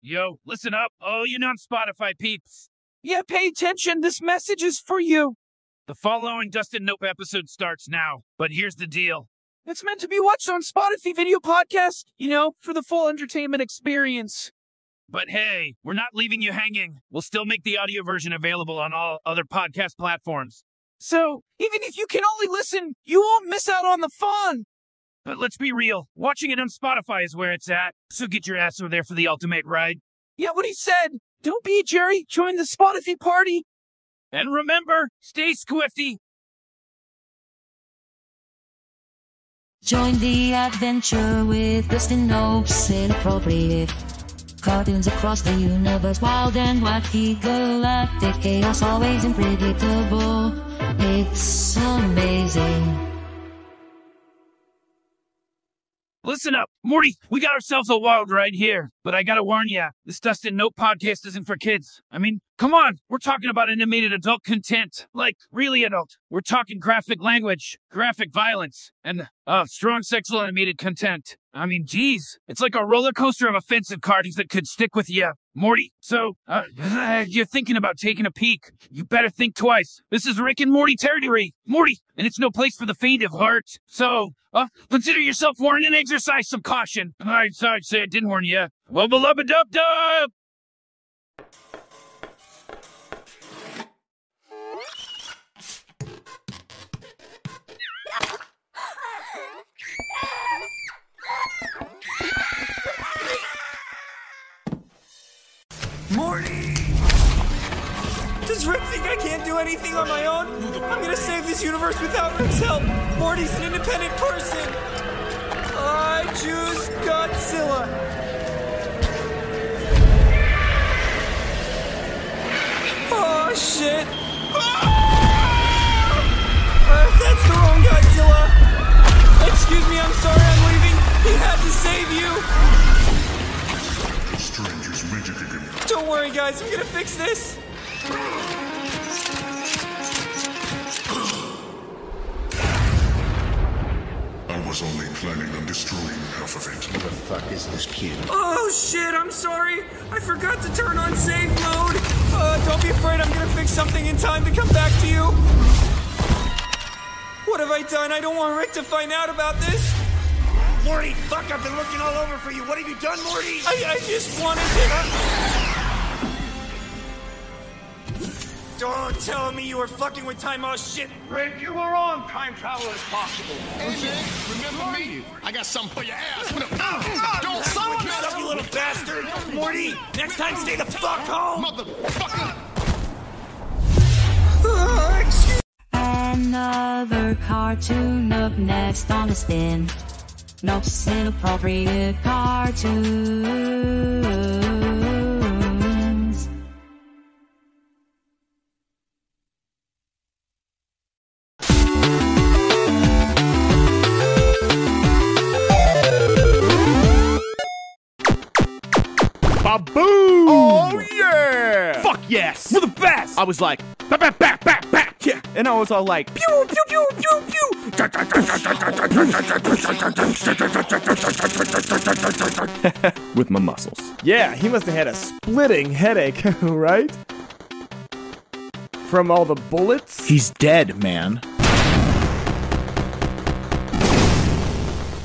Yo, listen up, all you non-Spotify peeps. Yeah, pay attention. This message is for you. The following Dustin Nope episode starts now, but here's the deal. It's meant to be watched on Spotify video podcast, you know, for the full entertainment experience. But hey, we're not leaving you hanging. We'll still make the audio version available on all other podcast platforms. So, even if you can only listen, you won't miss out on the fun. But let's be real, watching it on Spotify is where it's at, so get your ass over there for the ultimate ride. Yeah, what he said. Don't be a Jerry. Join the Spotify party. And remember, stay squifty. Join the adventure with Dustin Nope's inappropriate. Cartoons across the universe, wild and wacky, galactic chaos, always unpredictable. It's amazing. Listen up, Morty, we got ourselves a wild ride here. But I gotta warn ya, this Dustin Nope podcast isn't for kids. I mean, come on, we're talking about animated adult content. Like, really adult. We're talking graphic language, graphic violence, and, uh, strong sexual animated content. I mean, geez, it's like a roller coaster of offensive cartoons that could stick with you, Morty. So, uh, you're thinking about taking a peek. You better think twice. This is Rick and Morty territory, Morty, and it's no place for the faint of heart. So, uh, consider yourself warned and exercise some caution. I'm sorry to say I didn't warn you. Well, beloved dub dub! Does Rick think I can't do anything on my own? I'm gonna save this universe without Rick's help. Morty's an independent person. I choose Godzilla. Oh shit! Uh, that's the wrong Godzilla. Excuse me, I'm sorry, I'm leaving. He had to save you. Strangers magic again. Don't worry, guys. I'm gonna fix this. I was only planning on destroying half of it. Who the fuck is this kid? Oh shit! I'm sorry. I forgot to turn on save mode. Uh, don't be afraid. I'm gonna fix something in time to come back to you. What have I done? I don't want Rick to find out about this. Morty, fuck, I've been looking all over for you. What have you done, Morty? I, I just wanted to. Don't tell me you were fucking with time. Oh shit! Rick, you were on time travel as possible. remember me? I got something for your ass. Don't Someone up, you little bastard! Morty, next time stay the fuck home. Motherfucker! Uh, excuse- Another cartoon up next on the spin. Nope's inappropriate cartoons. Baboom! Oh yeah! Fuck yes! You're the best! I was like, back, back, back, back, back! Yeah, and I was all like, pew pew pew pew pew. With my muscles. Yeah, he must have had a splitting headache, right? From all the bullets. He's dead, man.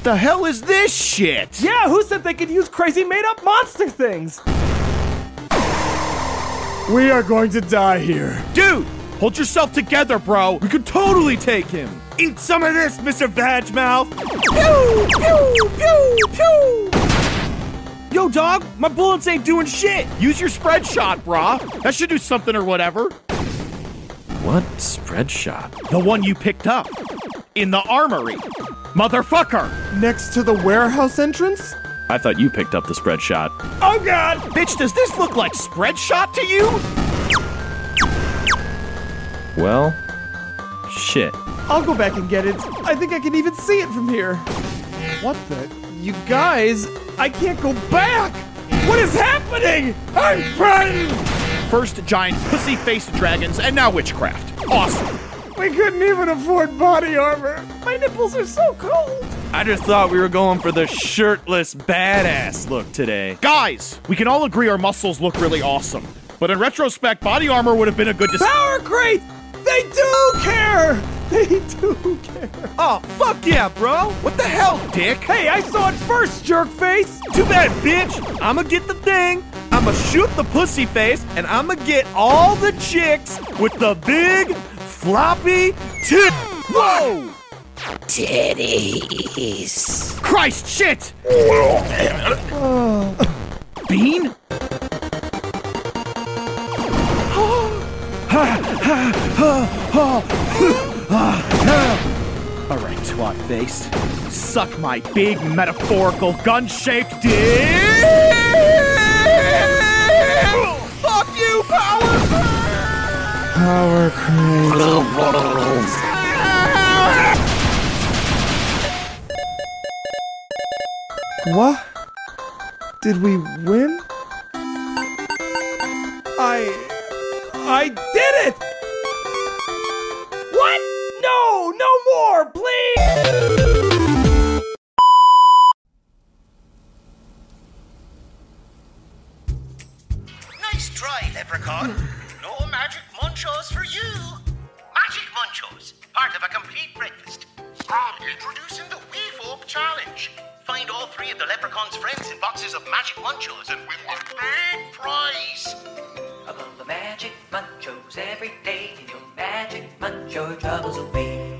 The hell is this shit? Yeah, who said they could use crazy made-up monster things? We are going to die here. Dude, hold yourself together, bro. We could totally take him. Eat some of this, Mr. Vagmouth. Pew pew pew pew. Yo, dog, my bullets ain't doing shit. Use your spread shot, brah. That should do something or whatever. What spread shot? The one you picked up in the armory. Motherfucker. Next to the warehouse entrance? I thought you picked up the spread shot. Oh, God. Bitch, does this look like spread shot to you? Well, shit. I'll go back and get it. I think I can even see it from here. What the? You guys, I can't go back! What is happening? I'm frightened! First giant pussy faced dragons, and now witchcraft. Awesome. We couldn't even afford body armor. My nipples are so cold. I just thought we were going for the shirtless badass look today. Guys, we can all agree our muscles look really awesome. But in retrospect, body armor would have been a good decision. Power crate! They do care! They do care. Oh, fuck yeah, bro. What the hell, dick? Hey, I saw it first, jerk face! Too bad, bitch. I'ma get the thing, I'ma shoot the pussy face, and I'ma get all the chicks with the big, floppy tit. Whoa! Titties. Christ, shit! Bean? All right, twat face. Suck my big metaphorical gun shaped dick! Fuck you, power! Power crate. What? Did we win? I. I did it! What? No! No more! Please! Nice try, Leprechaun. Munchos for you. Magic munchos, part of a complete breakfast. Ah, introducing the Wee Folk Challenge. Find all three of the Leprechaun's friends in boxes of magic munchos and win a big prize. Above the magic munchos every day, and your magic muncho troubles away.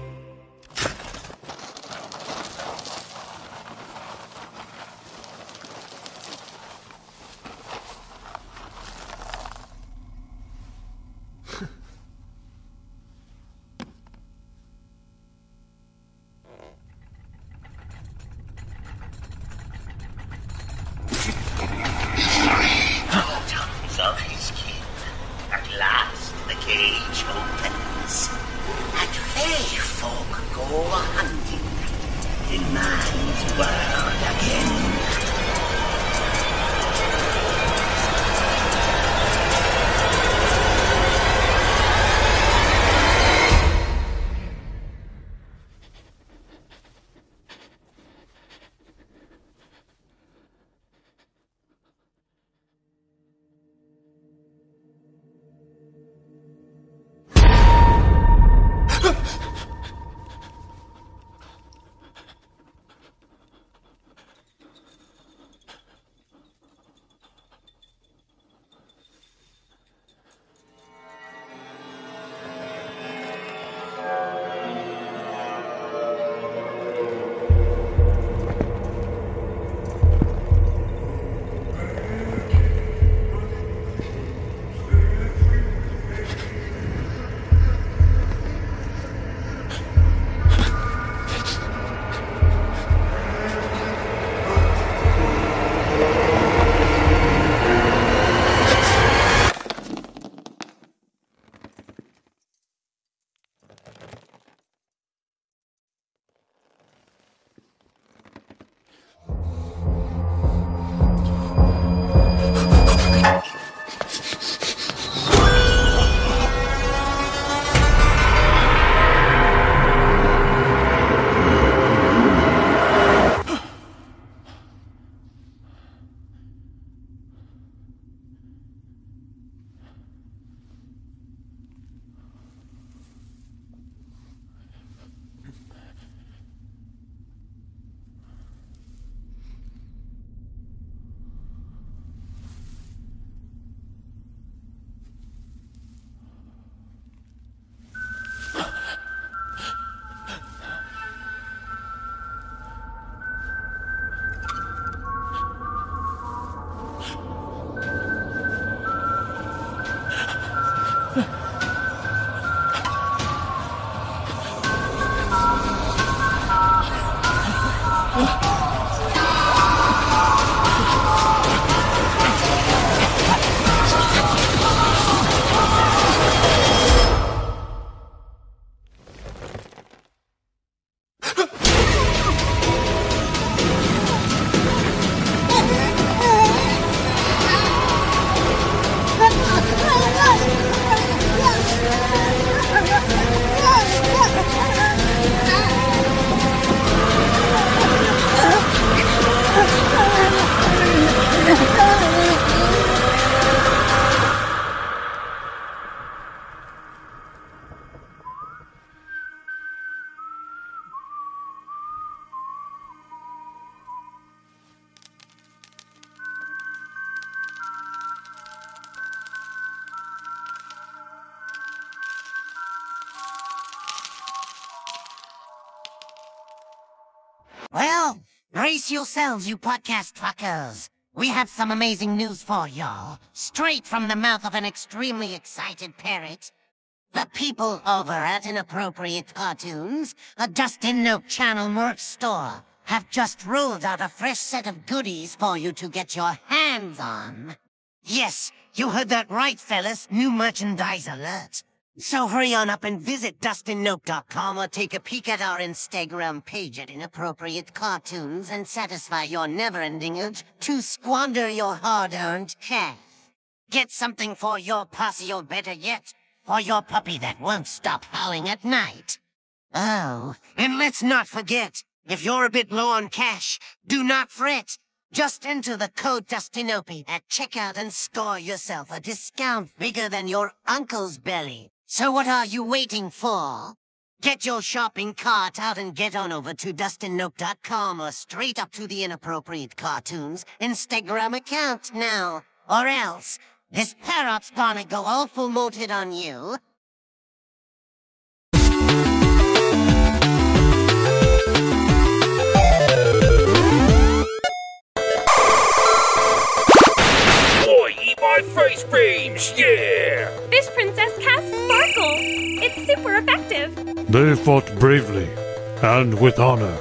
Yourselves, you podcast fuckers. We have some amazing news for y'all. Straight from the mouth of an extremely excited parrot. The people over at Inappropriate Cartoons, a Dustin Nope Channel merch store, have just rolled out a fresh set of goodies for you to get your hands on. Yes, you heard that right, fellas. New merchandise alert. So hurry on up and visit DustinNope.com or take a peek at our Instagram page at Inappropriate Cartoons and satisfy your never-ending urge to squander your hard-earned cash. Get something for your posse or better yet, for your puppy that won't stop howling at night. Oh, and let's not forget, if you're a bit low on cash, do not fret. Just enter the code Dustinope at checkout and score yourself a discount bigger than your uncle's belly. So what are you waiting for? Get your shopping cart out and get on over to DustinNope.com or straight up to the Inappropriate Cartoons Instagram account now. Or else, this parrot's gonna go all full moted on you. My face beams, yeah! Fish Princess cast Sparkle. It's super effective. They fought bravely and with honor.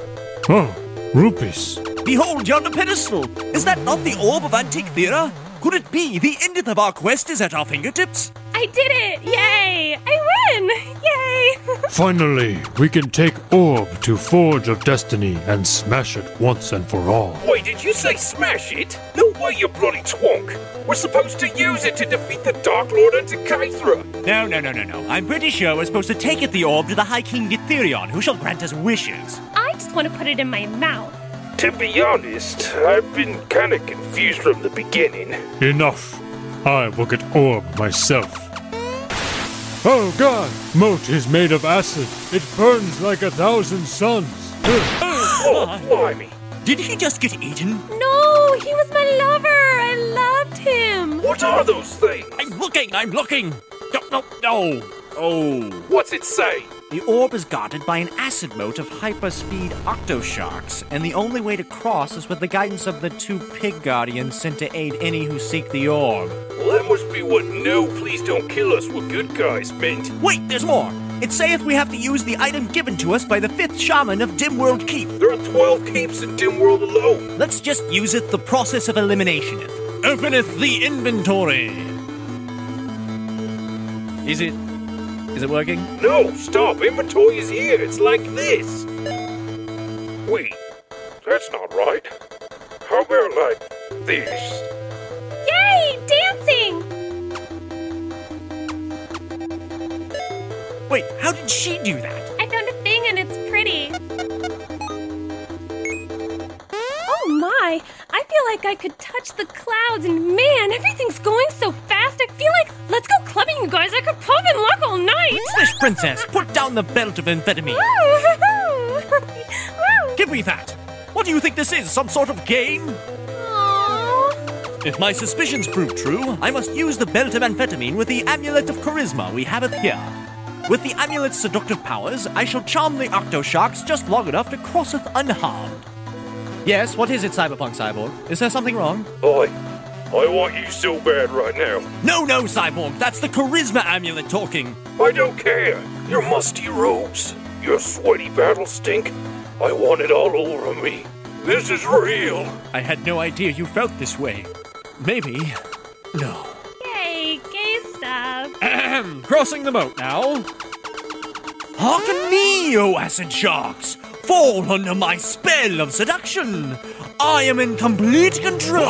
Oh, rupees. Behold yonder pedestal! Is that not the orb of antique Antikythera? Could it be the ending of our quest is at our fingertips? I did it! Yay! I win! Yay! Finally, we can take Orb to Forge of Destiny and smash it once and for all. Wait, did you say smash it? No way, you bloody twonk! We're supposed to use it to defeat the Dark Lord Antikythera! No, no, no, no, no. I'm pretty sure we're supposed to take it the orb to the High King Githerion, who shall grant us wishes. I just want to put it in my mouth. To be honest, I've been kinda confused from the beginning. Enough. I will get Orb myself. Oh god! Moat is made of acid. It burns like a thousand suns. oh, oh blimey! Did he just get eaten? No, he was my lover. I loved him. What are those things? I'm looking, I'm looking. No, no, no. Oh. What's it say? The orb is guarded by an acid moat of hyperspeed octosharks, and the only way to cross is with the guidance of the two pig guardians sent to aid any who seek the orb. Well, that must be what no, please don't kill us, we're good guys meant. Wait, there's more. It saith we have to use the item given to us by the fifth shaman of Dimworld Keep. There are 12 keeps in Dimworld alone. Let's just use it the process of elimination. Openeth the inventory. Is it is it working? No, stop! Inventory is here! It's like this! Wait, that's not right. How about like this? Yay! Dancing! Wait, how did she do that? I found a thing and it's pretty. My! I feel like I could touch the clouds and man, everything's going so fast. I feel like let's go clubbing, you guys. I could pop and lock all night. Fish princess, put down the belt of amphetamine. Give me that. What do you think this is? Some sort of game? Aww. If my suspicions prove true, I must use the belt of amphetamine with the amulet of charisma we have it here. With the amulet's seductive powers, I shall charm the Octo Sharks just long enough to crosseth unharmed. Yes, what is it, Cyberpunk Cyborg? Is there something wrong? Oi, I want you so bad right now. No, no, Cyborg, that's the charisma amulet talking. I don't care. Your musty robes, your sweaty battle stink. I want it all over me. This is real. I had no idea you felt this way. Maybe. No. Yay, gay stuff. Crossing the moat now. Hearken me, O acid sharks! Fall under my spell of seduction! I am in complete control!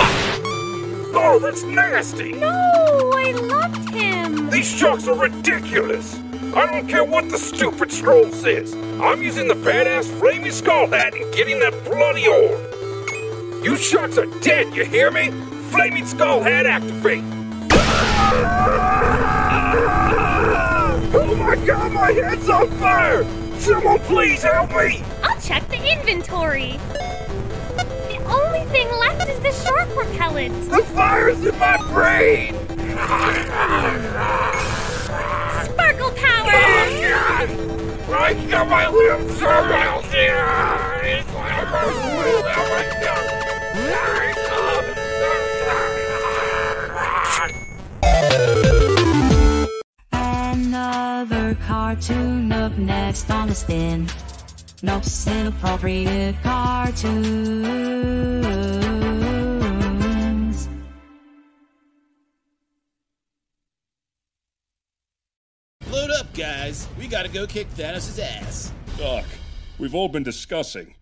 Oh, that's nasty! No, I loved him! These sharks are ridiculous! I don't care what the stupid scroll says! I'm using the badass flaming skull hat and getting that bloody orb! You sharks are dead, you hear me? Flaming skull hat activate! Oh my god, my head's on fire! Someone please help me! I'll check the inventory. The only thing left is the shark repellent. The fire's in my brain! Sparkle power! Oh, God! I got my limbs around here! It's like I'm going to your cartoon up next on the spin. Nope's inappropriate cartoons. Load up, guys. We gotta go kick Thanos' ass. Doc, we've all been discussing.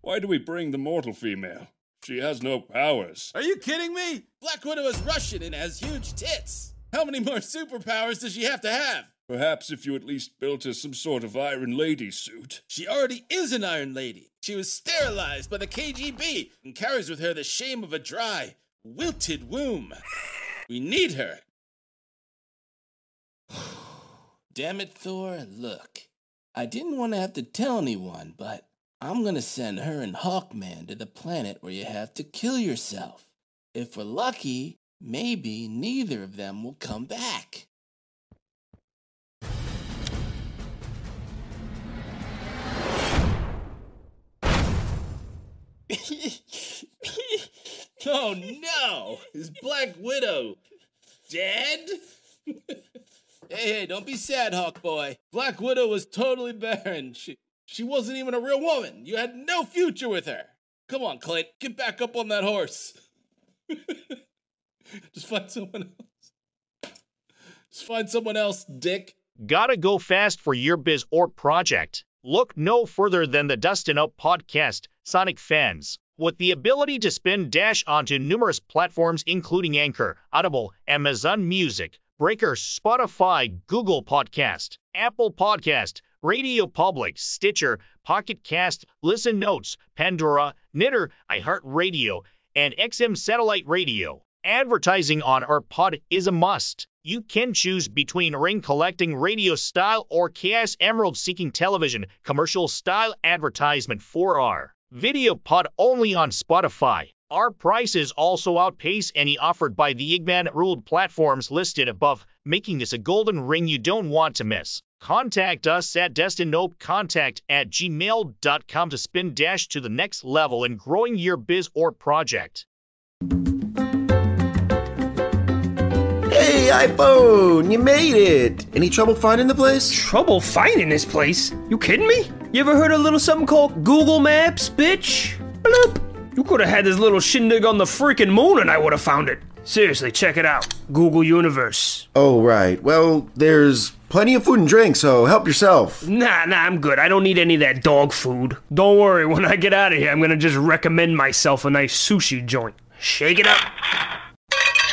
Why do we bring the mortal female? She has no powers. Are you kidding me? Black Widow is Russian and has huge tits. How many more superpowers does she have to have? Perhaps if you at least built her some sort of Iron Lady suit. She already is an Iron Lady. She was sterilized by the KGB and carries with her the shame of a dry, wilted womb. We need her. Damn it, Thor, look. I didn't want to have to tell anyone, but I'm gonna send her and Hawkman to the planet where you have to kill yourself. If we're lucky, maybe neither of them will come back. oh no! Is Black Widow dead? hey, hey, don't be sad, Hawk Boy. Black Widow was totally barren. She she wasn't even a real woman. You had no future with her. Come on, Clint, get back up on that horse. Just find someone else. Just find someone else, Dick. Gotta go fast for your biz or project. Look no further than the Dustin Up podcast, Sonic fans. With the ability to spin Dash onto numerous platforms including Anchor, Audible, Amazon Music, Breaker, Spotify, Google Podcast, Apple Podcast, Radio Public, Stitcher, Pocket Cast, Listen Notes, Pandora, Knitter, iHeartRadio, and XM Satellite Radio. Advertising on our pod is a must. You can choose between ring collecting radio style or Chaos Emerald seeking television commercial style advertisement for our Video pod only on Spotify. Our prices also outpace any offered by the Igman ruled platforms listed above, making this a golden ring you don't want to miss. Contact us at destinnopecontact at gmail.com to spin dash to the next level in growing your biz or project. iPhone, you made it. Any trouble finding the place? Trouble finding this place? You kidding me? You ever heard of a little something called Google Maps, bitch? Bloop. You could have had this little shindig on the freaking moon and I would have found it. Seriously, check it out. Google Universe. Oh, right. Well, there's plenty of food and drink, so help yourself. Nah, nah, I'm good. I don't need any of that dog food. Don't worry, when I get out of here, I'm gonna just recommend myself a nice sushi joint. Shake it up.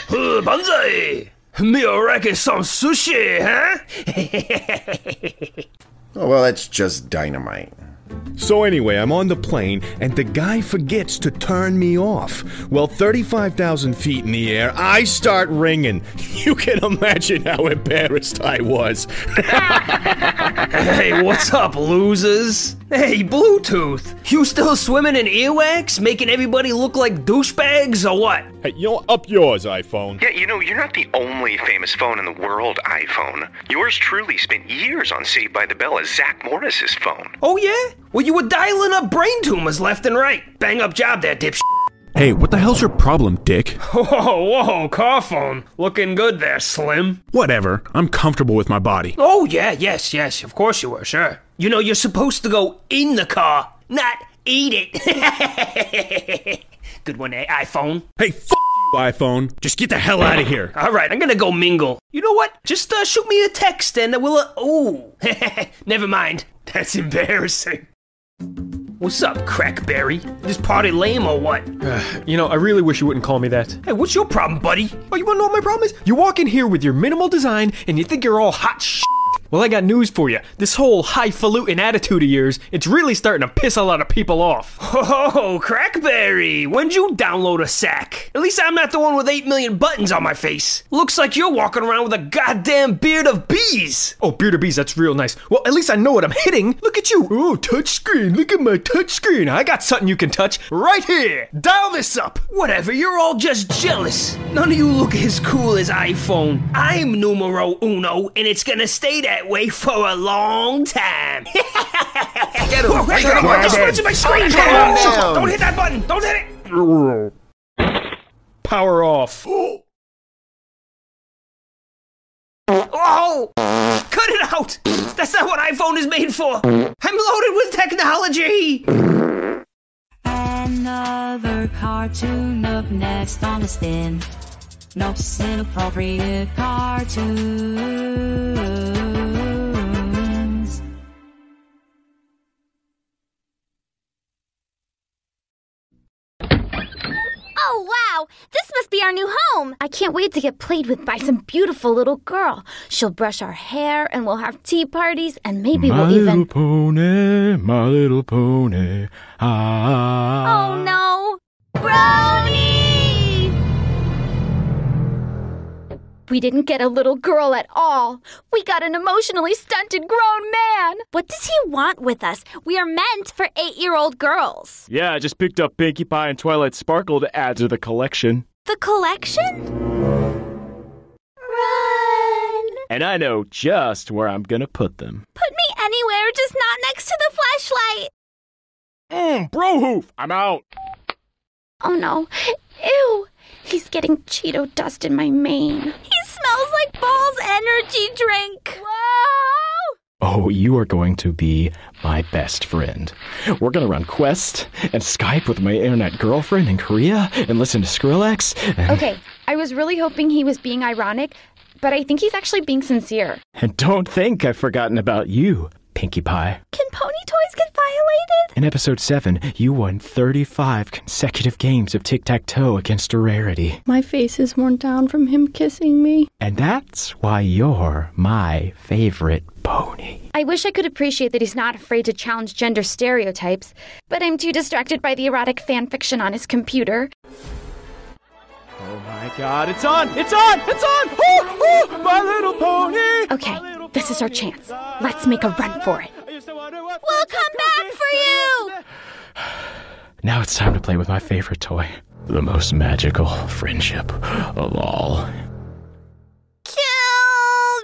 Uh, banzai! Me reckon some sushi, huh? Oh, well, that's just dynamite. So anyway, I'm on the plane, and the guy forgets to turn me off. Well, 35,000 feet in the air, I start ringing. You can imagine how embarrassed I was. hey, what's up, losers? Hey, Bluetooth! You still swimming in earwax, making everybody look like douchebags, or what? Hey, you know, up yours, iPhone. Yeah, you know, you're not the only famous phone in the world, iPhone. Yours truly spent years on Saved by the Bell as Zach Morris's phone. Oh, yeah? Well, you were dialing up brain tumors left and right. Bang up job there, dipsh. Hey, what the hell's your problem, Dick? Whoa, whoa, car phone. Looking good there, Slim. Whatever. I'm comfortable with my body. Oh, yeah, yes, yes, of course you were, sure. You know, you're supposed to go in the car, not eat it. good one, eh, iPhone? Hey, f you, iPhone. Just get the hell out of here. All right, I'm gonna go mingle. You know what? Just uh, shoot me a text and we'll. Uh, oh, never mind. That's embarrassing. What's up, Crackberry? This party lame or what? you know, I really wish you wouldn't call me that. Hey, what's your problem, buddy? Oh, you wanna know what my problem is? You walk in here with your minimal design and you think you're all hot sh. Well, I got news for you. This whole highfalutin attitude of yours, it's really starting to piss a lot of people off. Oh, Crackberry, when'd you download a sack? At least I'm not the one with 8 million buttons on my face. Looks like you're walking around with a goddamn beard of bees. Oh, beard of bees, that's real nice. Well, at least I know what I'm hitting. Look at you. Oh, touch screen. Look at my touch screen. I got something you can touch right here. Dial this up. Whatever, you're all just jealous. None of you look as cool as iPhone. I'm numero uno, and it's gonna stay that way for a long time. Get him. Whoa, hey, Get him. I'm just switching my screen. Get him down. Don't hit that button. Don't hit it. Power off. Oh! Cut Cut it out! That's not what iPhone is made for! I'm loaded with technology! Another cartoon up next on the spin. No inappropriate cartoons. Oh, wow! This must be our new home! I can't wait to get played with by some beautiful little girl. She'll brush our hair, and we'll have tea parties, and maybe my we'll even. My little pony, my little pony. Ah. Oh no! Brownie! We didn't get a little girl at all. We got an emotionally stunted grown man. What does he want with us? We are meant for eight year old girls. Yeah, I just picked up Pinkie Pie and Twilight Sparkle to add to the collection. The collection? Run! And I know just where I'm gonna put them. Put me anywhere, just not next to the flashlight. Mmm, bro hoof! I'm out. Oh no. Ew! He's getting Cheeto dust in my mane. He smells like Bawls energy drink. Whoa! Oh, you are going to be my best friend. We're gonna run Quest and Skype with my internet girlfriend in Korea and listen to Skrillex. And, Okay, I was really hoping he was being ironic, but I think he's actually being sincere. and don't think I've forgotten about you, Pinkie Pie. Can pony toys get violated? In episode 7, you won 35 consecutive games of tic tac toe against a rarity. My face is worn down from him kissing me. And that's why you're my favorite pony. I wish I could appreciate that he's not afraid to challenge gender stereotypes, but I'm too distracted by the erotic fan fiction on his computer. Oh my god, it's on! It's on! It's on! Oh, oh, my little pony! Okay, this is our chance. Let's make a run for it. We'll come back for you! Now it's time to play with my favorite toy. The most magical friendship of all. Kill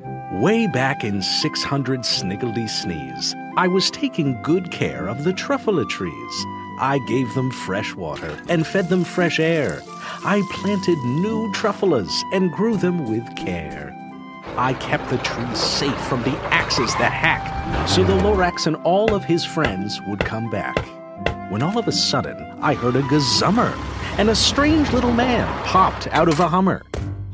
me. Way back in 600 Sniggledy Sneeze, I was taking good care of the truffula trees. I gave them fresh water and fed them fresh air. I planted new truffulas and grew them with care. I kept the trees safe from the axes that hack, so the Lorax and all of his friends would come back. When all of a sudden, I heard a gazummer, and a strange little man popped out of a Hummer.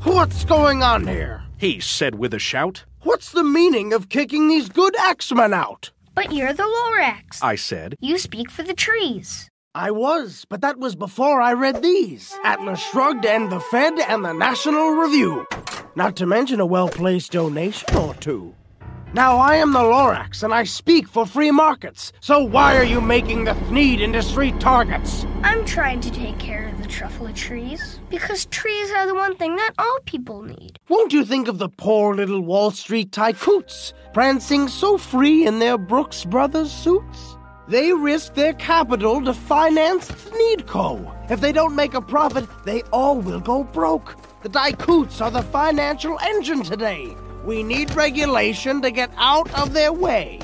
What's going on here? He said with a shout. What's the meaning of kicking these good axemen out? But you're the Lorax. I said. You speak for the trees. I was, but that was before I read these Atlas Shrugged and the Fed and the National Review. Not to mention a well placed donation or two. Now, I am the Lorax, and I speak for free markets. So why are you making the Thneed industry targets? I'm trying to take care of the truffula trees because trees are the one thing that all people need. Won't you think of the poor little Wall Street tycoots, prancing so free in their Brooks Brothers suits? They risk their capital to finance Thneedco. If they don't make a profit, they all will go broke. The Daikoots are the financial engine today. We need regulation to get out of their way.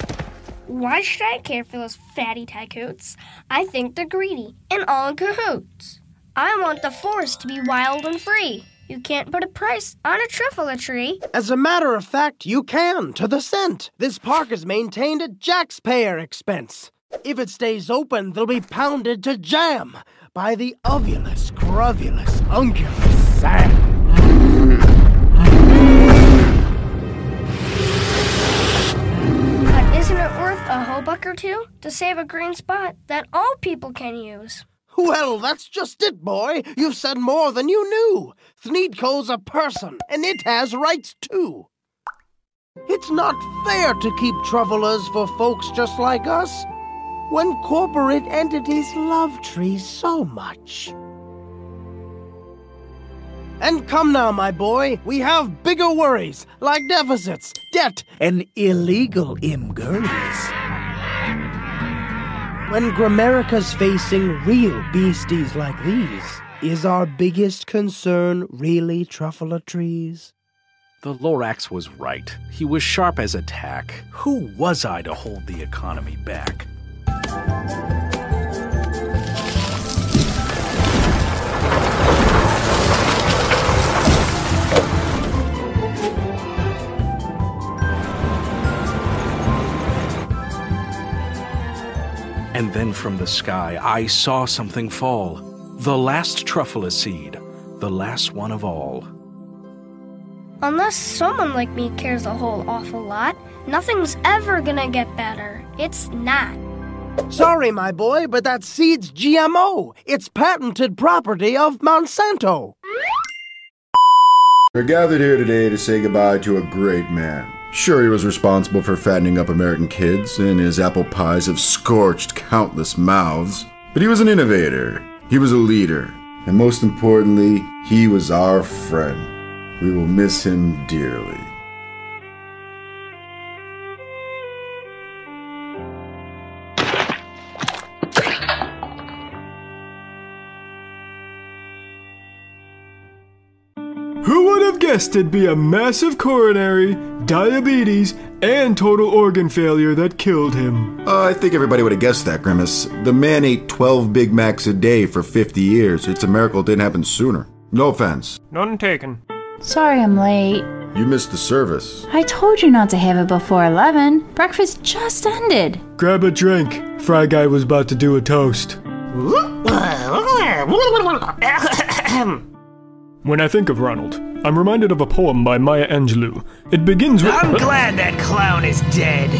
Why should I care for those fatty tycoots? I think they're greedy and all in cahoots. I want the forest to be wild and free. You can't put a price on a truffula tree. As a matter of fact, you can, to the cent. This park is maintained at Jaxpayer expense. If it stays open, they'll be pounded to jam by the ovulus, cruvulus, unculus sand. But isn't it worth a whole buck or two to save a green spot that all people can use? Well, that's just it, boy. You've said more than you knew. Thneedco's a person, and it has rights too. It's not fair to keep trufflers for folks just like us when corporate entities love trees so much. And come now, my boy, we have bigger worries like deficits, debt, and illegal imgirlies. When Gramerica's facing real beasties like these, is our biggest concern really truffula trees? The Lorax was right. He was sharp as a tack. Who was I to hold the economy back? From the sky, I saw something fall. The last truffula seed, the last one of all. Unless someone like me cares a whole awful lot, nothing's ever gonna get better. It's not. Sorry, my boy, but that seed's GMO. It's patented property of Monsanto. We're gathered here today to say goodbye to a great man. Sure, he was responsible for fattening up American kids, and his apple pies have scorched countless mouths. But he was an innovator, he was a leader, and most importantly, he was our friend. We will miss him dearly. Would guessed it'd be a massive coronary, diabetes, and total organ failure that killed him? Uh, I think everybody would have guessed that, Grimace. The man ate 12 Big Macs a day for 50 years. It's a miracle it didn't happen sooner. No offense. None taken. Sorry I'm late. You missed the service. I told you not to have it before 11. Breakfast just ended. Grab a drink. Fry Guy was about to do a toast. When I think of Ronald, I'm reminded of a poem by Maya Angelou. It begins with. I'm glad that clown is dead.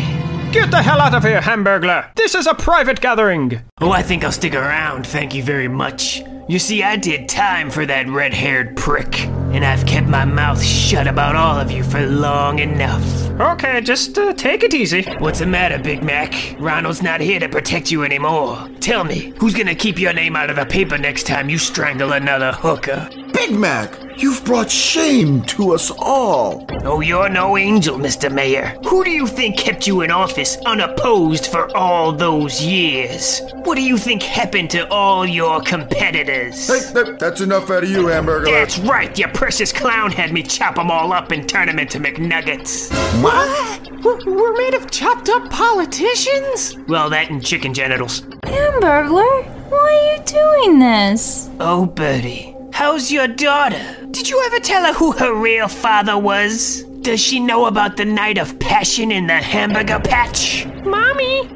Get the hell out of here, Hamburglar! This is a private gathering! Oh, I think I'll stick around, thank you very much. You see, I did time for that red haired prick, and I've kept my mouth shut about all of you for long enough. Okay, just uh, take it easy. What's the matter, Big Mac? Ronald's not here to protect you anymore. Tell me, who's gonna keep your name out of the paper next time you strangle another hooker? Big Mac, you've brought shame to us all. Oh, you're no angel, Mr. Mayor. Who do you think kept you in office unopposed for all those years? What do you think happened to all your competitors? Hey, that, that's enough out of you, Hamburglar. That's right, your precious clown had me chop them all up and turn them into McNuggets. What? We're made of chopped up politicians? Well, that and chicken genitals. Hamburglar, why are you doing this? Oh, Birdie, how's your daughter? Did you ever tell her who her real father was? Does she know about the night of passion in the hamburger patch? Mommy!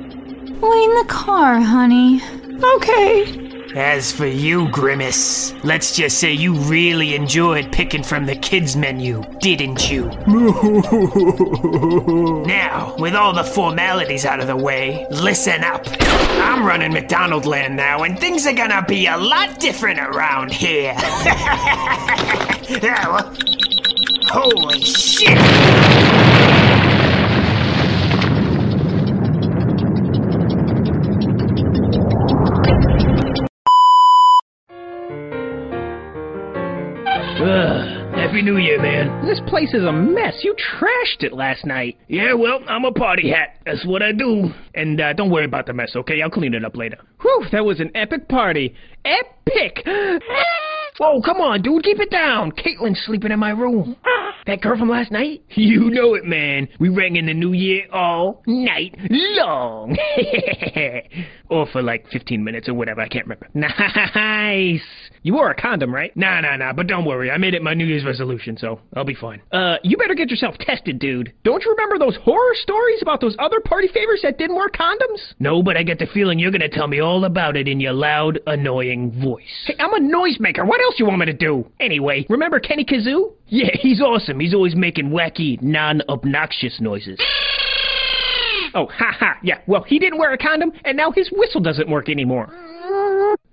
Wait in the car, honey. Okay. As for you, Grimace, let's just say you really enjoyed picking from the kids' menu, didn't you? Now, with all the formalities out of the way, listen up. I'm running McDonald Land now, and things are gonna be a lot different around here. Holy shit! Happy New Year, man. This place is a mess. You trashed it last night. Yeah, well, I'm a party hat. That's what I do. And uh, don't worry about the mess, okay? I'll clean it up later. Whew, that was an epic party. Epic! Whoa, come on, dude, keep it down. Caitlin's sleeping in my room. That girl from last night? You know it, man. We rang in the new year all night long. or for like 15 minutes or whatever, I can't remember. Nice. You wore a condom, right? Nah, nah, nah, but don't worry. I made it my New Year's resolution, so I'll be fine. Uh, you better get yourself tested, dude. Don't you remember those horror stories about those other party favors that didn't wear condoms? No, but I get the feeling you're gonna tell me all about it in your loud, annoying voice. Hey, I'm a noisemaker. What else you want me to do? Anyway, remember Kenny Kazoo? Yeah, he's awesome. He's always making wacky, non-obnoxious noises. Oh, ha ha. Yeah, well, he didn't wear a condom, and now his whistle doesn't work anymore.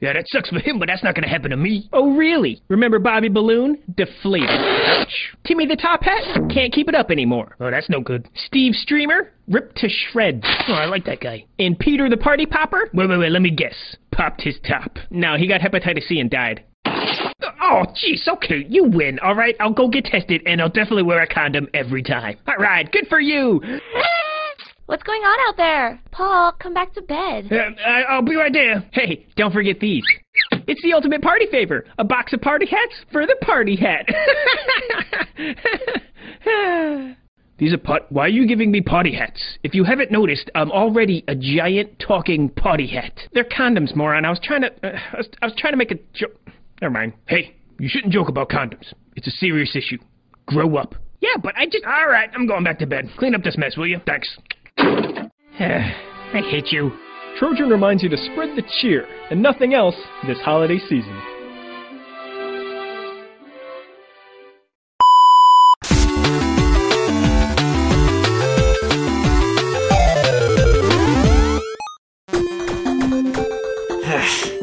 Yeah, that sucks for him, but that's not gonna happen to me. Oh, really? Remember Bobby Balloon? Deflated. Ouch. Timmy the Top Hat? Can't keep it up anymore. Oh, that's no good. Steve Streamer? Ripped to shreds. Oh, I like that guy. And Peter the Party Popper? Wait, wait, wait, let me guess. Popped his top. No, he got hepatitis C and died. Oh, jeez, okay, you win, all right? I'll go get tested, and I'll definitely wear a condom every time. All right, good for you. What's going on out there? Paul, come back to bed. Uh, I, I'll be right there. Hey, don't forget these. It's the ultimate party favor. A box of party hats for the party hat. These are pot. Why are you giving me party hats? If you haven't noticed, I'm already a giant talking party hat. They're condoms, moron. I was trying to. Uh, I, was, I was trying to make a joke. Never mind. Hey, you shouldn't joke about condoms. It's a serious issue. Grow up. Yeah, but I just. All right, I'm going back to bed. Clean up this mess, will you? Thanks. I hate you. Trojan reminds you to spread the cheer and nothing else this holiday season.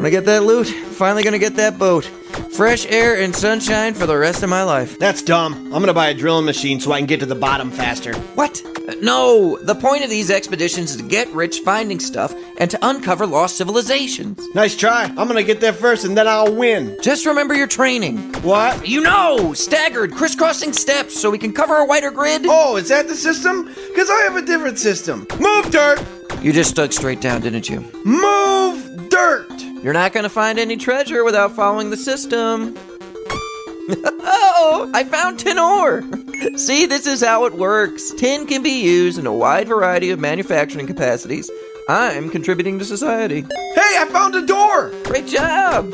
When I get that loot, finally gonna get that boat. Fresh air and sunshine for the rest of my life. That's dumb. I'm gonna buy a drilling machine so I can get to the bottom faster. What? Uh, No, the point of these expeditions is to get rich finding stuff and to uncover lost civilizations. Nice try. I'm gonna get there first and then I'll win. Just remember your training. What? You know, staggered, crisscrossing steps so we can cover a wider grid. Oh, is that the system? Because I have a different system. Move, dirt! You just dug straight down, didn't you? Move, dirt! You're not gonna find any treasure without following the system. oh, I found tin ore. See, this is how it works. Tin can be used in a wide variety of manufacturing capacities. I'm contributing to society. Hey, I found a door! Great job!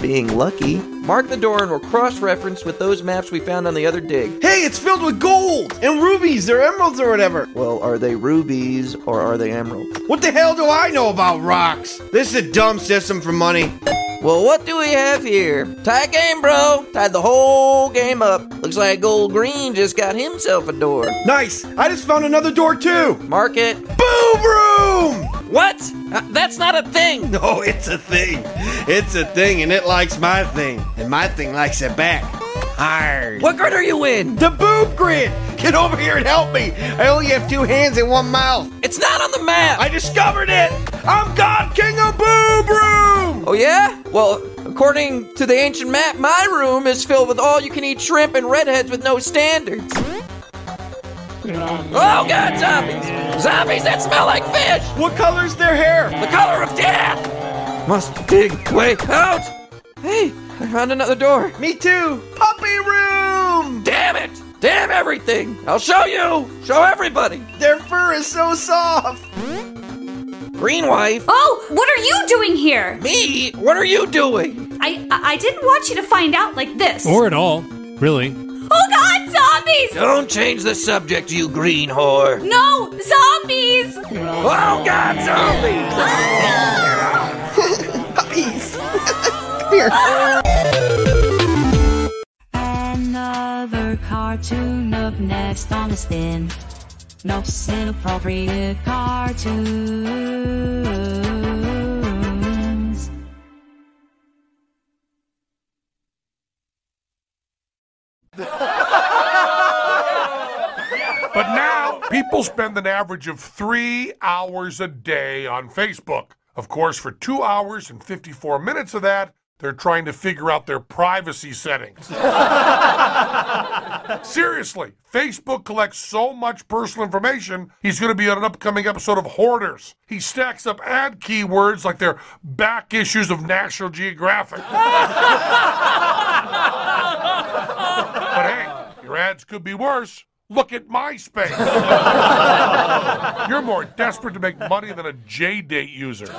Being lucky. Mark the door and we'll cross reference with those maps we found on the other dig. Hey, it's filled with gold and rubies or emeralds or whatever. Well, are they rubies or are they emeralds? What the hell do I know about rocks? This is a dumb system for money. Well, what do we have here? Tie game, bro. Tied the whole game up. Looks like Gold Green just got himself a door. Nice. I just found another door too. Mark it. Boom room! What? Uh, that's not a thing. No, it's a thing. It's a thing and it likes my thing. And my thing likes it back. Hard. What grid are you in? The boob grid! Get over here and help me! I only have two hands and one mouth. It's not on the map. I discovered it! I'm God King of Boob Room! Oh, yeah? Well, according to the ancient map, my room is filled with all you can eat shrimp and redheads with no standards. Oh, God, zombies! Zombies that smell like fish! What color's their hair? The color of death! Must dig way out! Hey, I found another door. Me too! Puppy room! Damn it! Damn everything! I'll show you! Show everybody! Their fur is so soft! Green wife! Oh, what are you doing here? Me? What are you doing? I I I didn't want you to find out like this. Or at all, really. Oh God, zombies! Don't change the subject, you green whore! No, zombies! Oh, God, zombies! Ah! Puppies! Come here. Another cartoon up next on the spin. No inappropriate cartoons. But now, people spend an average of three hours a day on Facebook. Of course, for two hours and 54 minutes of that, they're trying to figure out their privacy settings. Seriously, Facebook collects so much personal information, he's going to be on an upcoming episode of Hoarders. He stacks up ad keywords like they're back issues of National Geographic. but hey, your ads could be worse. Look at MySpace. You're more desperate to make money than a J-Date user. Yeah!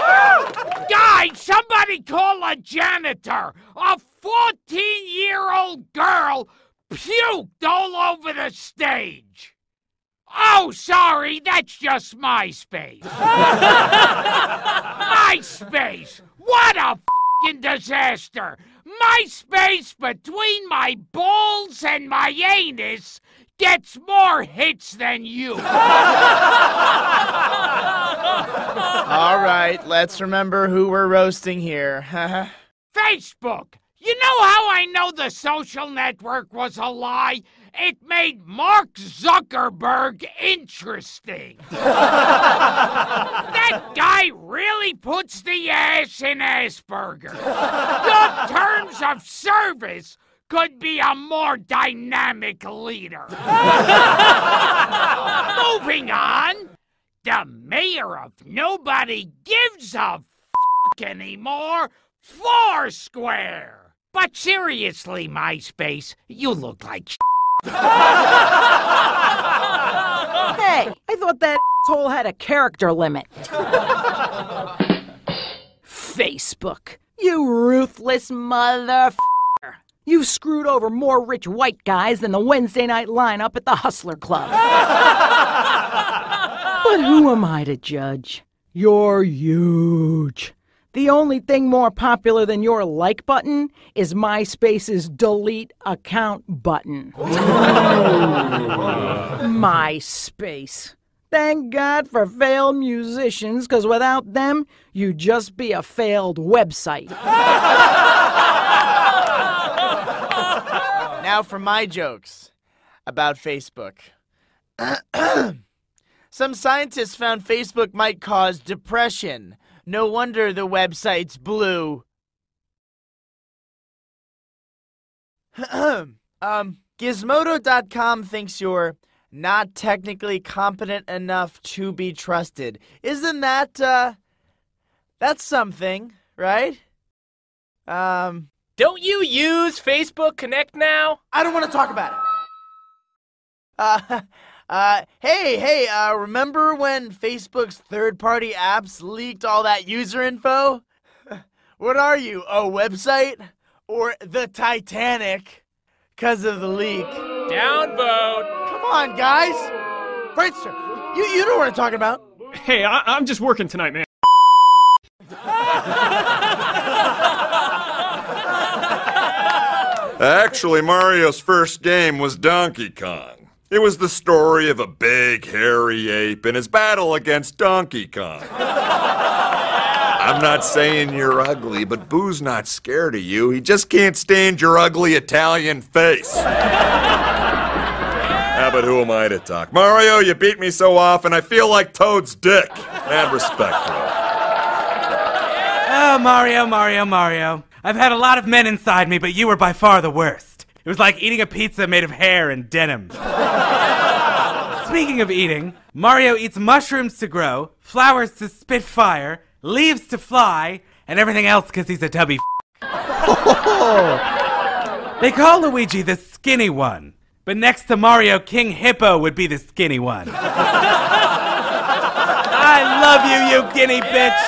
Yeah! Guys, somebody call a janitor! A 14 year old girl puked all over the stage! Oh, sorry, that's just MySpace. MySpace! What a fing disaster! MySpace between my balls and my anus gets more hits than you. All right, let's remember who we're roasting here. Facebook. You know how I know the social network was a lie? It made Mark Zuckerberg interesting. that guy really puts the ass in Asperger. Your terms of service could be a more dynamic leader. Moving on. The mayor of Nobody Gives a F anymore, Foursquare. But seriously, MySpace, you look like Hey, I thought that asshole had a character limit. Facebook, you ruthless mother. You screwed over more rich white guys than the Wednesday night lineup at the Hustler Club. But who am I to judge? You're huge. The only thing more popular than your like button is MySpace's delete account button. MySpace. Thank God for failed musicians, because without them, you'd just be a failed website. Now for my jokes about Facebook. Some scientists found Facebook might cause depression. No wonder the website's blue. um, Gizmodo.com thinks you're not technically competent enough to be trusted. Isn't that, uh, that's something, right? Um, Don't you use Facebook Connect now? I don't want to talk about it. Uh, uh, hey, hey, uh, remember when Facebook's third party apps leaked all that user info? what are you, a website? Or the Titanic? Because of the leak. Downvote. Come on, guys. Friendster, you, you know what I'm talking about. Hey, I- I'm just working tonight, man. Actually, Mario's first game was Donkey Kong. It was the story of a big, hairy ape and his battle against Donkey Kong. I'm not saying you're ugly, but Boo's not scared of you. He just can't stand your ugly Italian face. Yeah, but who am I to talk? Mario, you beat me so often, I feel like Toad's dick. Add respect it. Oh, ah, Mario, Mario, Mario. I've had a lot of men inside me, but you were by far the worst. It was like eating a pizza made of hair and denim. Speaking of eating, Mario eats mushrooms to grow, flowers to spit fire, leaves to fly, and everything else because he's a tubby. f- they call Luigi the skinny one, but next to Mario, King Hippo would be the skinny one. I love you, you guinea bitch.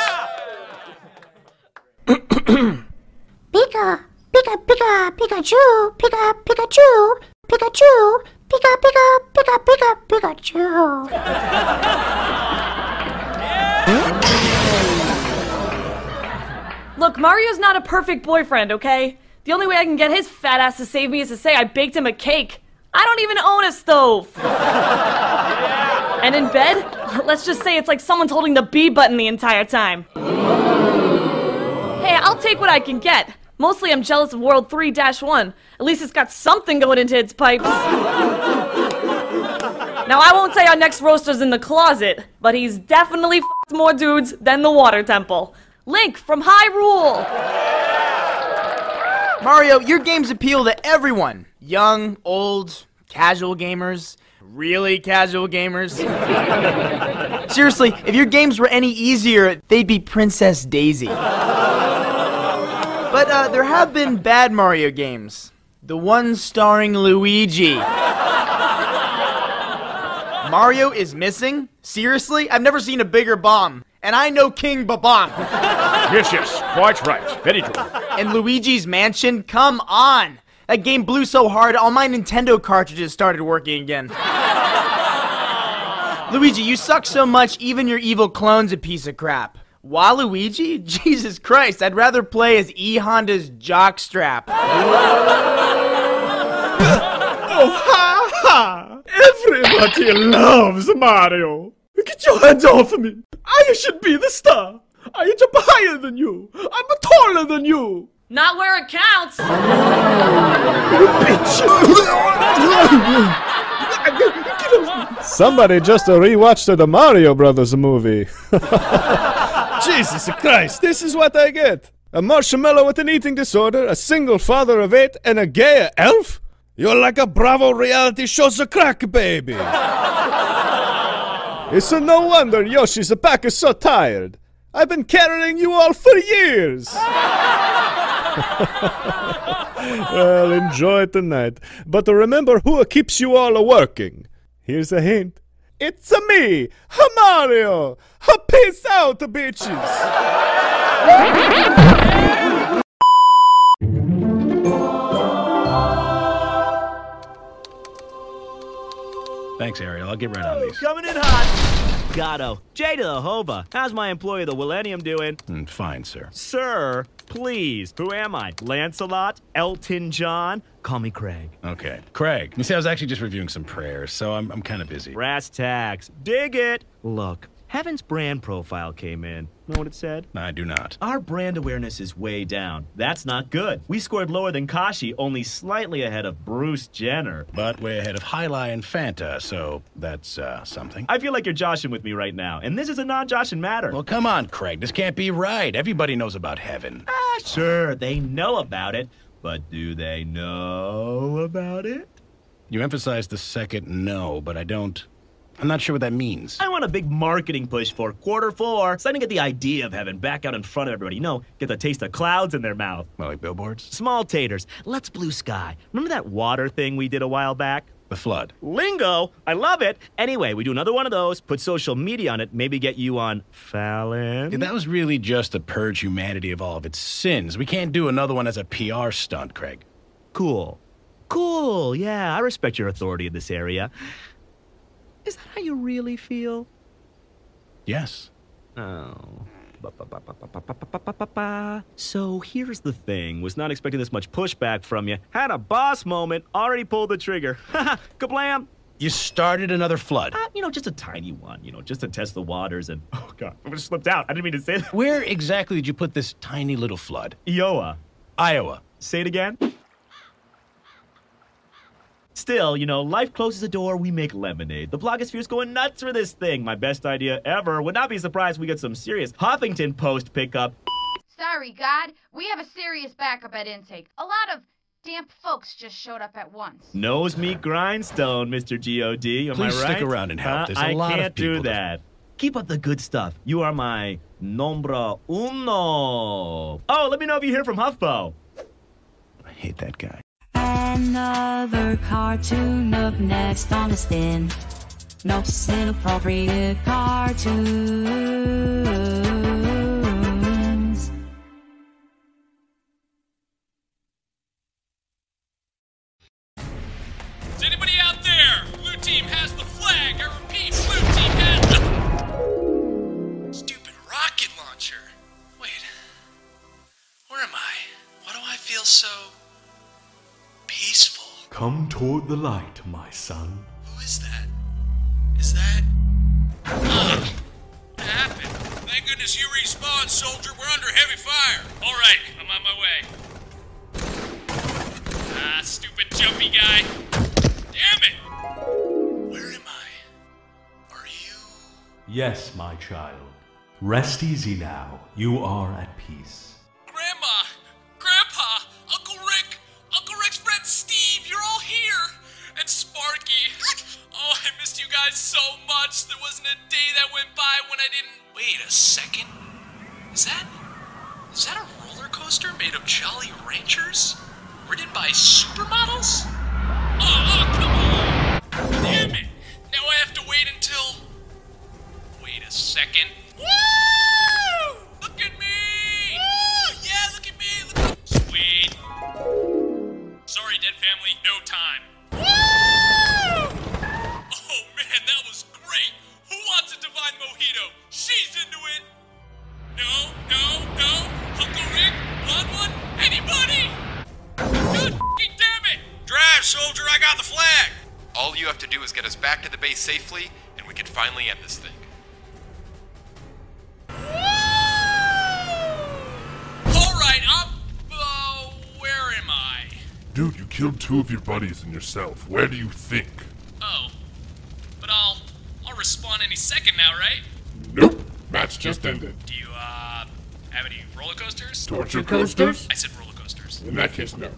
Pika, Pika, Pika, Pikachu, Pika, Pikachu, Pikachu, Pika, Pika, Pika, Pika, Pikachu. Look, Mario's not a perfect boyfriend, okay? The only way I can get his fat ass to save me is to say I baked him a cake. I don't even own a stove. and in bed, let's just say it's like someone's holding the B button the entire time. Hey, I'll take what I can get. Mostly I'm jealous of World 3 1. At least it's got something going into its pipes. now, I won't say our next roaster's in the closet, but he's definitely f***ed more dudes than the Water Temple. Link from Hyrule! Mario, your games appeal to everyone young, old, casual gamers, really casual gamers. Seriously, if your games were any easier, they'd be Princess Daisy. But uh, there have been bad Mario games. The one starring Luigi. Mario is missing? Seriously? I've never seen a bigger bomb. And I know King Bob-omb. Yes, yes, quite right. Very true. And Luigi's Mansion? Come on! That game blew so hard, all my Nintendo cartridges started working again. Luigi, you suck so much, even your evil clone's a piece of crap. Waluigi? Jesus Christ, I'd rather play as E Honda's jockstrap. Oh, ha ha! Everybody loves Mario! Get your hands off me! I should be the star! I jump higher than you! I'm taller than you! Not where it counts! you bitch! Somebody just rewatched the Mario Brothers movie. Jesus Christ, this is what I get! A marshmallow with an eating disorder, a single father of eight, and a gay elf? You're like a Bravo reality show's a crack baby! it's no wonder Yoshi's pack is so tired. I've been carrying you all for years! well, enjoy tonight. But remember who keeps you all working. Here's a hint. It's a me, a Mario. A peace out, bitches. Thanks, Ariel. I'll get right on these. Coming in hot. Gato, J to the Hova. How's my employee, the Millennium, doing? Mm, fine, sir. Sir, please. Who am I? Lancelot? Elton John? Call me Craig. Okay. Craig, you see, I was actually just reviewing some prayers, so I'm, I'm kind of busy. Brass tacks. Dig it. Look, Heaven's brand profile came in. Know what it said? I do not. Our brand awareness is way down. That's not good. We scored lower than Kashi, only slightly ahead of Bruce Jenner. But way ahead of Highlight and Fanta, so that's uh, something. I feel like you're joshing with me right now, and this is a non-joshing matter. Well, come on, Craig. This can't be right. Everybody knows about heaven. Ah, sure, they know about it, but do they know about it? You emphasize the second no, but I don't. I'm not sure what that means. I want a big marketing push for quarter four, so I can get the idea of heaven back out in front of everybody. You know, get the taste of clouds in their mouth. Well, like billboards? Small taters. Let's blue sky. Remember that water thing we did a while back? The flood. Lingo! I love it! Anyway, we do another one of those, put social media on it, maybe get you on Fallon. Yeah, that was really just to purge humanity of all of its sins. We can't do another one as a PR stunt, Craig. Cool. Cool, yeah, I respect your authority in this area. Is that how you really feel? Yes. Oh. So here's the thing. Was not expecting this much pushback from you. Had a boss moment, already pulled the trigger. Ha! kablam! You started another flood. Uh, you know, just a tiny one, you know, just to test the waters and. Oh, God, I just slipped out. I didn't mean to say that. Where exactly did you put this tiny little flood? Iowa. Iowa. Say it again. Still, you know, life closes a door, we make lemonade. The blogosphere's going nuts for this thing. My best idea ever. Would not be surprised if we get some serious Huffington Post pickup. Sorry, God. We have a serious backup at intake. A lot of damp folks just showed up at once. Nose meat grindstone, Mr. God. Am Please I right? stick around and help. Huh? There's a I lot of can't do people that- that. Keep up the good stuff. You are my nombra uno. Oh, let me know if you hear from HuffPo. I hate that guy. Another cartoon up next on the stand. No inappropriate cartoons. Is anybody out there? Blue team has the flag. I repeat, blue team has the. Stupid rocket launcher. Wait. Where am I? Why do I feel so. Come toward the light, my son. Who is that? Is that. Ah! What happened? Thank goodness you respawned, soldier. We're under heavy fire. Alright, I'm on my way. Ah, stupid jumpy guy. Damn it! Where am I? Are you. Yes, my child. Rest easy now. You are at peace. Wasn't a day that went by when I didn't. Wait a second. Is that. Is that a roller coaster made of Jolly Ranchers? Ridden by supermodels? Oh, oh, come on! Damn it! Now I have to wait until. Wait a second. Woo! Look at me! Woo! Yeah, look at me! Look at Sweet. Sorry, dead family, no time. Woo! Oh man, that was She's into it! No, no, no! Uncle Rick, want one? Anybody? God f***ing damn it! Drive, soldier, I got the flag! All you have to do is get us back to the base safely, and we can finally end this thing. Alright, I'm. Uh, where am I? Dude, you killed two of your buddies and yourself. Where do you think? Oh. But I'll. I'll respawn any second now, right? Nope. Match just ended. Do you, uh. have any roller coasters? Torture coasters? I said roller coasters. In that case, no.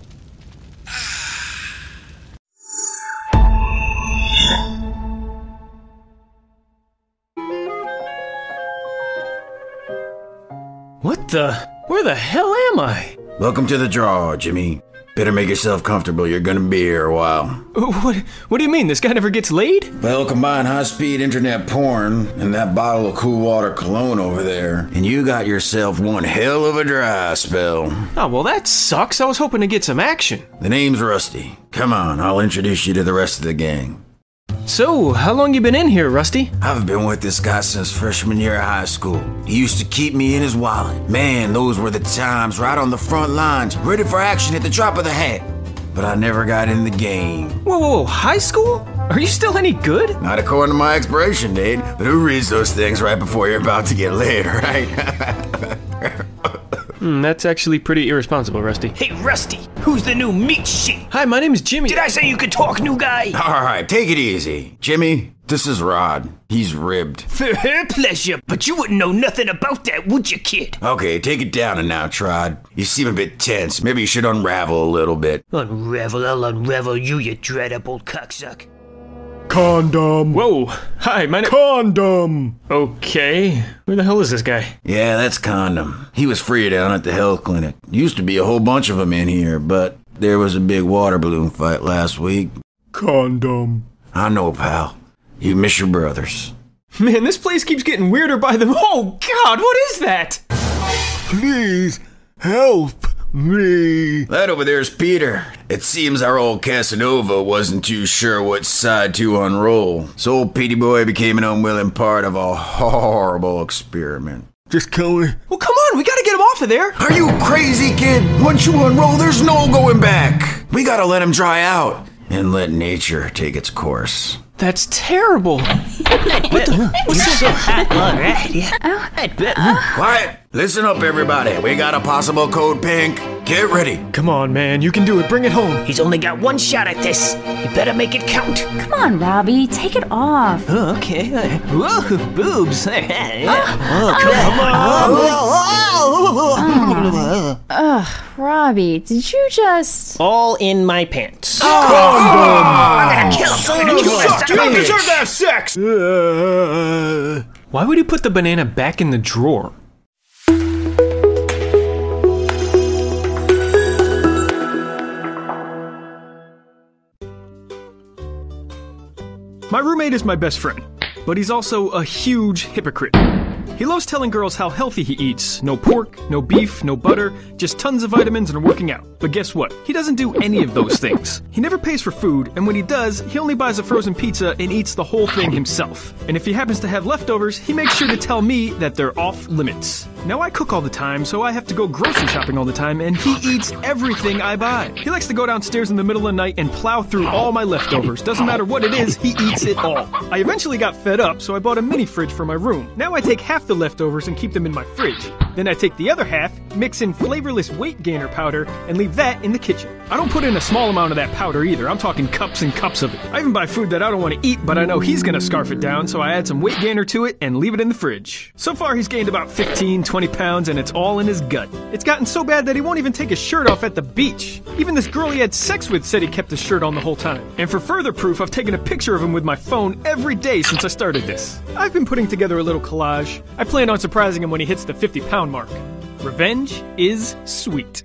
What the? Where the hell am I? Welcome to the draw, Jimmy. Better make yourself comfortable. You're gonna be here a while. What? What do you mean? This guy never gets laid? Well, combine high-speed internet porn and that bottle of cool water cologne over there, and you got yourself one hell of a dry spell. Oh well, that sucks. I was hoping to get some action. The name's Rusty. Come on, I'll introduce you to the rest of the gang. So, how long you been in here, Rusty? I've been with this guy since freshman year of high school. He used to keep me in his wallet. Man, those were the times right on the front lines, ready for action at the drop of the hat. But I never got in the game. Whoa, whoa, whoa, high school? Are you still any good? Not according to my expiration date, but who reads those things right before you're about to get laid, right? Hmm, that's actually pretty irresponsible, Rusty. Hey, Rusty, who's the new meat sheet? Hi, my name is Jimmy. Did I say you could talk, new guy? All right, take it easy. Jimmy, this is Rod. He's ribbed. For her pleasure, but you wouldn't know nothing about that, would you, kid? Okay, take it down and now, Trod. You seem a bit tense. Maybe you should unravel a little bit. Unravel, I'll unravel you, you dread up old cocksuck. Condom. Whoa. Hi, my name. Condom. Okay. Where the hell is this guy? Yeah, that's Condom. He was free down at the health clinic. Used to be a whole bunch of them in here, but there was a big water balloon fight last week. Condom. I know, pal. You miss your brothers. Man, this place keeps getting weirder by the. Oh, God, what is that? Please help me. That over there's Peter. It seems our old Casanova wasn't too sure what side to unroll, so old Petey Boy became an unwilling part of a horrible experiment. Just kill me. Well, come on, we gotta get him off of there. Are you crazy, kid? Once you unroll, there's no going back. We gotta let him dry out and let nature take its course. That's terrible. What the? You're so hot. All right, yeah. I'd bet. Quiet. Listen up, everybody. We got a possible code pink. Get ready. Come on, man, you can do it. Bring it home. He's only got one shot at this. You better make it count. Come on, Robbie, take it off. Oh, okay. Whoa, boobs. Oh. oh, come on. Oh. Oh. Ugh, Robbie, did you just. All in my pants. I'm gonna kill him. I'm gonna kill him. You don't deserve to have sex. Why would he put the banana back in the drawer? My roommate is my best friend, but he's also a huge hypocrite. He loves telling girls how healthy he eats no pork, no beef, no butter, just tons of vitamins and working out. But guess what? He doesn't do any of those things. He never pays for food, and when he does, he only buys a frozen pizza and eats the whole thing himself. And if he happens to have leftovers, he makes sure to tell me that they're off limits. Now I cook all the time, so I have to go grocery shopping all the time, and he eats everything I buy. He likes to go downstairs in the middle of the night and plow through all my leftovers. Doesn't matter what it is, he eats it all. I eventually got fed up, so I bought a mini fridge for my room. Now I take half the leftovers and keep them in my fridge. Then I take the other half, mix in flavorless weight gainer powder, and leave that in the kitchen. I don't put in a small amount of that powder either. I'm talking cups and cups of it. I even buy food that I don't want to eat, but I know he's gonna scarf it down, so I add some weight gainer to it and leave it in the fridge. So far, he's gained about 15, 20 pounds, and it's all in his gut. It's gotten so bad that he won't even take his shirt off at the beach. Even this girl he had sex with said he kept his shirt on the whole time. And for further proof, I've taken a picture of him with my phone every day since I started this. I've been putting together a little collage. I plan on surprising him when he hits the 50 pound mark. Revenge is sweet.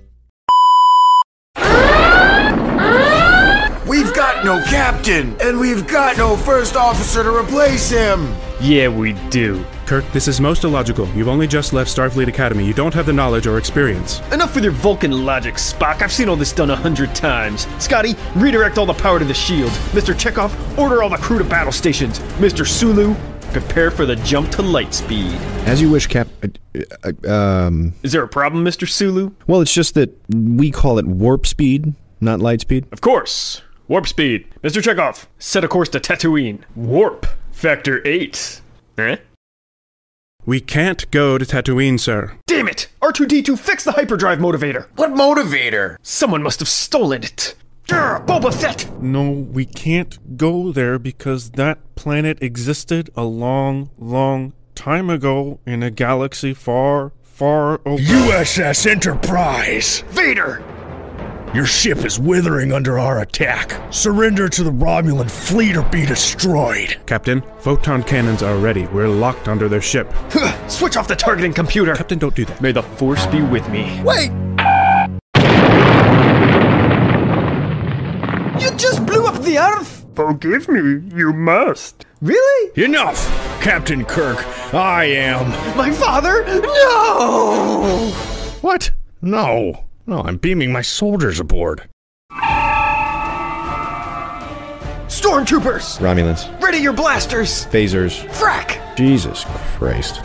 We've got no captain, and we've got no first officer to replace him. Yeah, we do. Kirk, this is most illogical. You've only just left Starfleet Academy. You don't have the knowledge or experience. Enough with your Vulcan logic, Spock. I've seen all this done a hundred times. Scotty, redirect all the power to the shield. Mr. Chekov, order all the crew to battle stations. Mr. Sulu, prepare for the jump to light speed. As you wish, Cap. Uh, uh, um. Is there a problem, Mr. Sulu? Well, it's just that we call it warp speed, not light speed. Of course. Warp speed. Mr. Chekov, set a course to Tatooine. Warp. Factor 8. Eh? We can't go to Tatooine, sir. Damn it! R2D2 fix the hyperdrive motivator! What motivator? Someone must have stolen it. Grr, Boba Fett! No, we can't go there because that planet existed a long, long time ago in a galaxy far, far away. USS Enterprise! Vader! Your ship is withering under our attack. Surrender to the Romulan fleet or be destroyed. Captain, photon cannons are ready. We're locked under their ship. Switch off the targeting computer! Captain, don't do that. May the Force be with me. Wait! You just blew up the Earth! Forgive me, you must. Really? Enough! Captain Kirk, I am. My father? No! What? No. No, I'm beaming my soldiers aboard. Stormtroopers! Romulans. Ready your blasters! Phasers. Frack! Jesus Christ.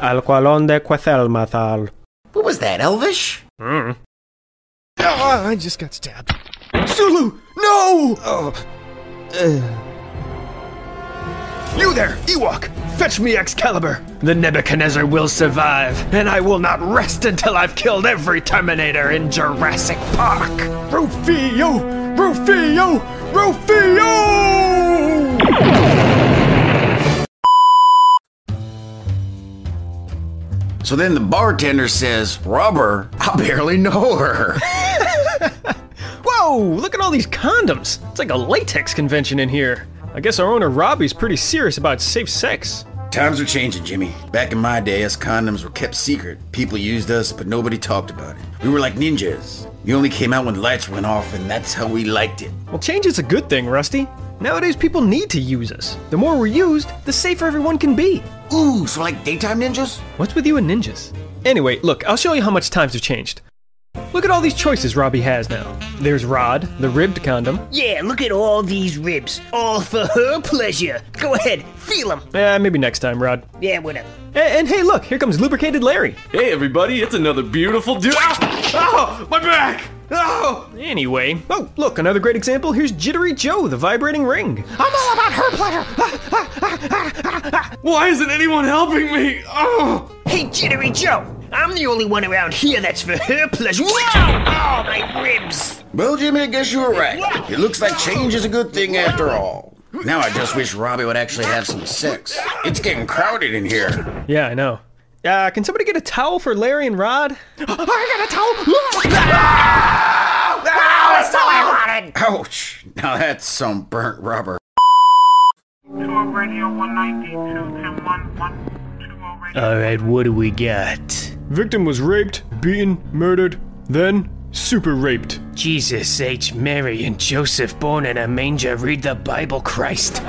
Alqualon de Quethelmathal. What was that, Elvish? Mm. Oh, I just got stabbed. Sulu! No! Oh. You there, Ewok! Fetch me Excalibur! The Nebuchadnezzar will survive, and I will not rest until I've killed every Terminator in Jurassic Park! Rufio! Rufio! Rufio! So then the bartender says, Rubber? I barely know her. Whoa! Look at all these condoms! It's like a latex convention in here. I guess our owner Robbie's pretty serious about safe sex. Times are changing, Jimmy. Back in my day, us condoms were kept secret. People used us, but nobody talked about it. We were like ninjas. We only came out when lights went off, and that's how we liked it. Well, change is a good thing, Rusty. Nowadays, people need to use us. The more we're used, the safer everyone can be. Ooh, so like daytime ninjas? What's with you and ninjas? Anyway, look, I'll show you how much times have changed. Look at all these choices Robbie has now. There's Rod, the ribbed condom. Yeah, look at all these ribs. All for her pleasure. Go ahead, feel them. Eh, maybe next time, Rod. Yeah, whatever. And, and hey, look, here comes lubricated Larry. Hey, everybody, it's another beautiful dude. Ah! Oh, my back! Oh! Anyway, oh, look, another great example. Here's Jittery Joe, the vibrating ring. I'm all about her pleasure. Ah, ah, Why isn't anyone helping me? Oh! Hey, Jittery Joe. I'm the only one around here that's for her pleasure. Whoa! Oh, my ribs. Well, Jimmy, I guess you were right. It looks like change is a good thing after all. Now I just wish Robbie would actually have some sex. It's getting crowded in here. Yeah, I know. Uh, can somebody get a towel for Larry and Rod? I got a towel. Oh, that's all I wanted. Ouch! Now that's some burnt rubber. Alright, what do we got? Victim was raped, beaten, murdered, then super raped. Jesus H. Mary and Joseph born in a manger read the Bible, Christ.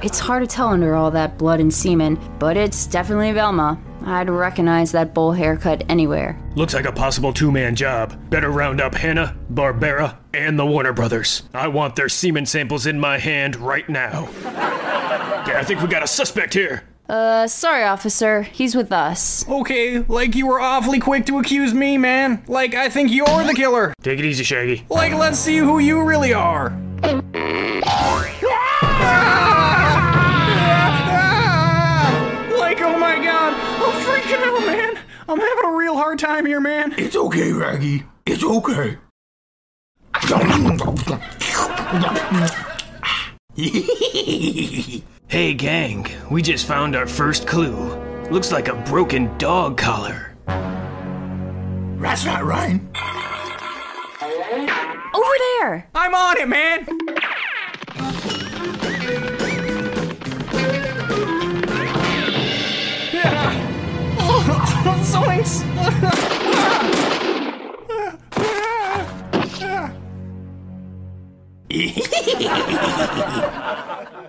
It's hard to tell under all that blood and semen, but it's definitely Velma. I'd recognize that bowl haircut anywhere. Looks like a possible two man job. Better round up Hanna, Barbera, and the Warner Brothers. I want their semen samples in my hand right now. yeah, I think we got a suspect here. Uh, sorry, officer. He's with us. Okay, like you were awfully quick to accuse me, man. Like I think you're the killer. Take it easy, Shaggy. Like let's see who you really are. Like, oh my god, I'm freaking out, man. I'm having a real hard time here, man. It's okay, Raggy. It's okay. hey, gang, we just found our first clue. Looks like a broken dog collar. That's not right. Over there! I'm on it, man. Zoinks!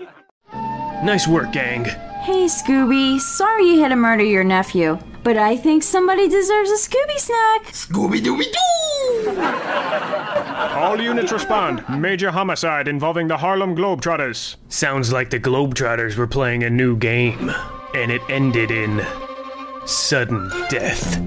Nice work, gang. Hey, Scooby. Sorry you had to murder your nephew, but I think somebody deserves a Scooby snack. Scooby Dooby Doo! All units respond. Major homicide involving the Harlem Globetrotters. Sounds like the Globetrotters were playing a new game, and it ended in sudden death.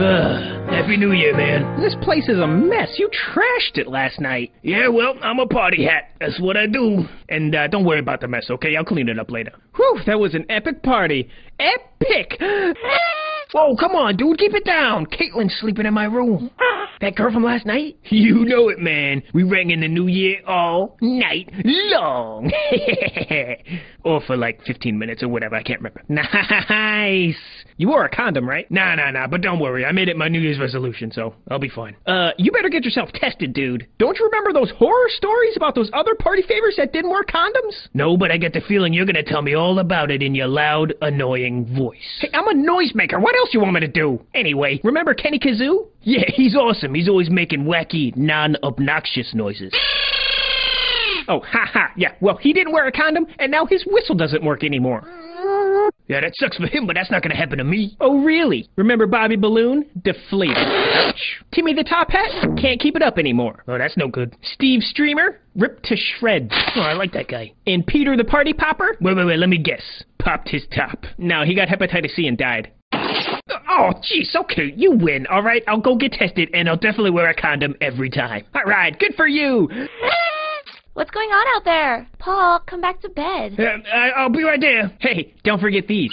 Ugh, Happy New Year, man. This place is a mess. You trashed it last night. Yeah, well, I'm a party hat. That's what I do. And uh, don't worry about the mess, okay? I'll clean it up later. Whew, that was an epic party. Epic! Whoa, come on, dude, keep it down. Caitlin's sleeping in my room. That girl from last night? You know it, man. We rang in the new year all night long. or for like 15 minutes or whatever, I can't remember. Nice. You wore a condom, right? Nah, nah, nah, but don't worry. I made it my New Year's resolution, so I'll be fine. Uh, you better get yourself tested, dude. Don't you remember those horror stories about those other party favors that didn't wear condoms? No, but I get the feeling you're gonna tell me all about it in your loud, annoying voice. Hey, I'm a noisemaker. What else you want me to do? Anyway, remember Kenny Kazoo? Yeah, he's awesome. He's always making wacky, non-obnoxious noises. Oh, ha ha. Yeah, well, he didn't wear a condom, and now his whistle doesn't work anymore. Yeah, that sucks for him, but that's not gonna happen to me. Oh, really? Remember Bobby Balloon? Deflated. Timmy the Top Hat? Can't keep it up anymore. Oh, that's no good. Steve Streamer? Ripped to shreds. Oh, I like that guy. And Peter the Party Popper? Wait, wait, wait, let me guess. Popped his top. No, he got hepatitis C and died. Oh, jeez, okay, you win, alright? I'll go get tested, and I'll definitely wear a condom every time. Alright, good for you! What's going on out there? Paul, come back to bed. Uh, I'll be right there. Hey, don't forget these.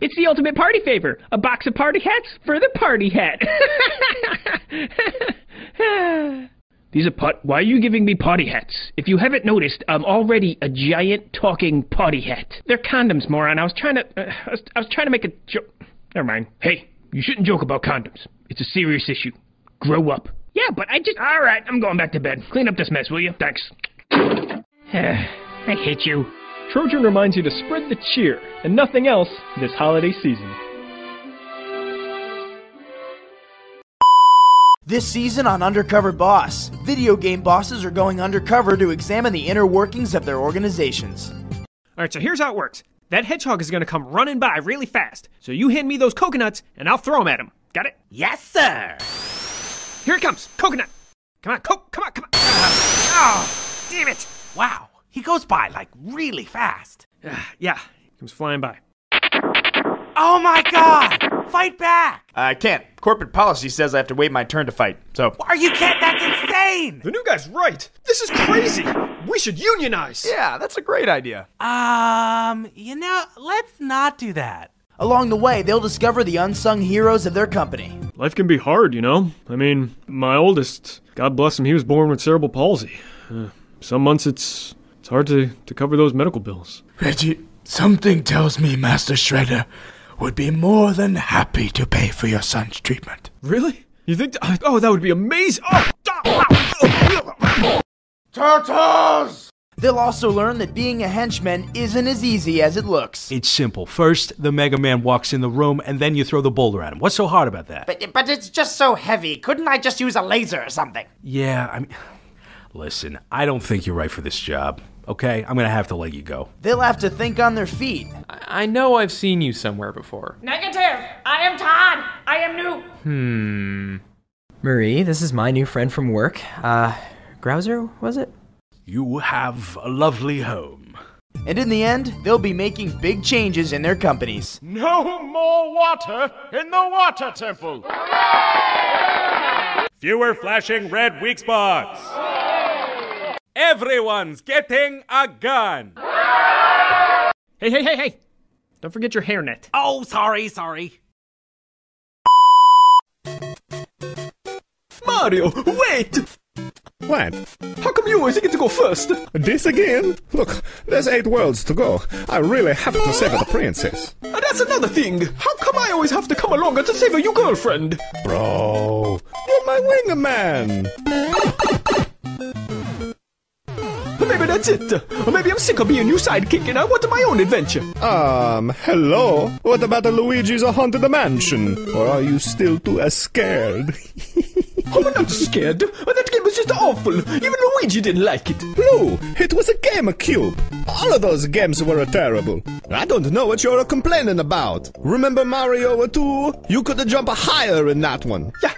It's the ultimate party favor. A box of party hats for the party hat. These are pot. Why are you giving me party hats? If you haven't noticed, I'm already a giant talking party hat. They're condoms, moron. I was trying to. Uh, I, was, I was trying to make a joke. Never mind. Hey, you shouldn't joke about condoms. It's a serious issue. Grow up. Yeah, but I just. All right, I'm going back to bed. Clean up this mess, will you? Thanks. I hate you. Trojan reminds you to spread the cheer and nothing else this holiday season. This season on Undercover Boss, video game bosses are going undercover to examine the inner workings of their organizations. Alright, so here's how it works. That hedgehog is gonna come running by really fast. So you hand me those coconuts and I'll throw them at him. Got it? Yes, sir! Here it comes. Coconut. Come on, coke, come on, come on. Oh, damn it. Wow, he goes by like really fast. yeah, He comes flying by. Oh my god! Fight back! I can't. Corporate policy says I have to wait my turn to fight. So. Why are you kidding? That's insane! The new guy's right. This is crazy. We should unionize. Yeah, that's a great idea. Um, you know, let's not do that. Along the way, they'll discover the unsung heroes of their company. Life can be hard, you know? I mean, my oldest, God bless him, he was born with cerebral palsy. Uh, some months it's it's hard to, to cover those medical bills. Reggie, something tells me Master Shredder would be more than happy to pay for your son's treatment. Really? You think? th- oh, that would be amazing. Oh, Turtles! They'll also learn that being a henchman isn't as easy as it looks. It's simple. First, the Mega Man walks in the room, and then you throw the boulder at him. What's so hard about that? But, but it's just so heavy. Couldn't I just use a laser or something? Yeah, I mean, listen, I don't think you're right for this job. Okay, I'm gonna have to let you go. They'll have to think on their feet. I know I've seen you somewhere before. Negative! I am Todd! I am new! Hmm. Marie, this is my new friend from work. Uh, Grouser, was it? You have a lovely home. And in the end, they'll be making big changes in their companies. No more water in the water temple. Fewer flashing red weak spots. Everyone's getting a gun. Hey, hey, hey, hey! Don't forget your hairnet. Oh, sorry, sorry. Mario, wait! What? How come you always get to go first? This again? Look, there's eight worlds to go. I really have to save the princess. And that's another thing. How come I always have to come along to save your girlfriend? Bro, you're my wingman. Maybe that's it. Or maybe I'm sick of being your sidekick and I want my own adventure. Um, hello? What about the Luigi's Haunted Mansion? Or are you still too uh, scared? I'm not scared. That game was just awful. Even Luigi didn't like it. Blue, it was a GameCube. All of those games were terrible. I don't know what you're complaining about. Remember Mario 2? You could jump higher in that one. Yeah,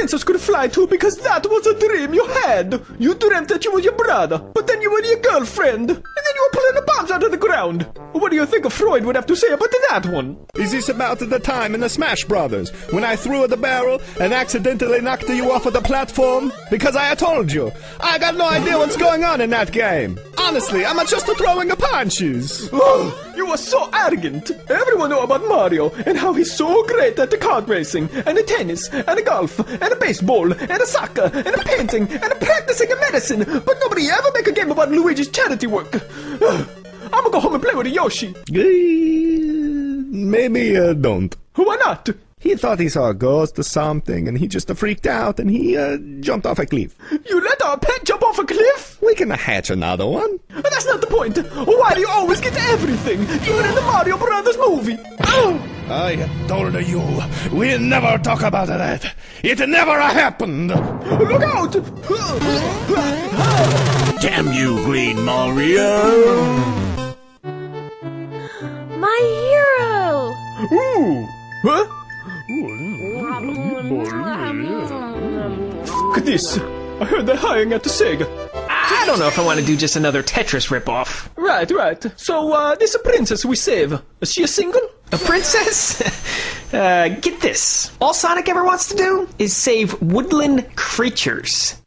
princess could fly too because that was a dream you had. You dreamt that you were your brother, but then you were your girlfriend, and then you were pulling the bombs out of the ground. What do you think a Freud would have to say about that one? Is this about the time in the Smash Brothers when I threw the barrel and accidentally knocked you off of the platform? Because I told you, I got no idea what's going on in that game. Honestly, I'm just throwing the punches. Oh, You are so arrogant. Everyone know about Mario and how he's so great at the kart racing and the tennis and the golf and the baseball and the soccer and the painting and the practicing of medicine, but nobody ever make a game about Luigi's charity work. I'm gonna go home and play with Yoshi. Maybe uh, don't. Why not? He thought he saw a ghost or something, and he just uh, freaked out, and he uh, jumped off a cliff. You let our pet jump off a cliff? We can hatch another one. That's not the point. Why do you always get everything? Even in the Mario Brothers movie. Oh! I told you, we never talk about that. It never happened. Look out! Damn you, Green Mario! My hero! Ooh! Huh? Look at this. I heard they're hiring at the Sega. I don't know if I want to do just another Tetris ripoff. Right, right. So, uh, this princess we save, is she a single? A princess? uh, get this. All Sonic ever wants to do is save woodland creatures.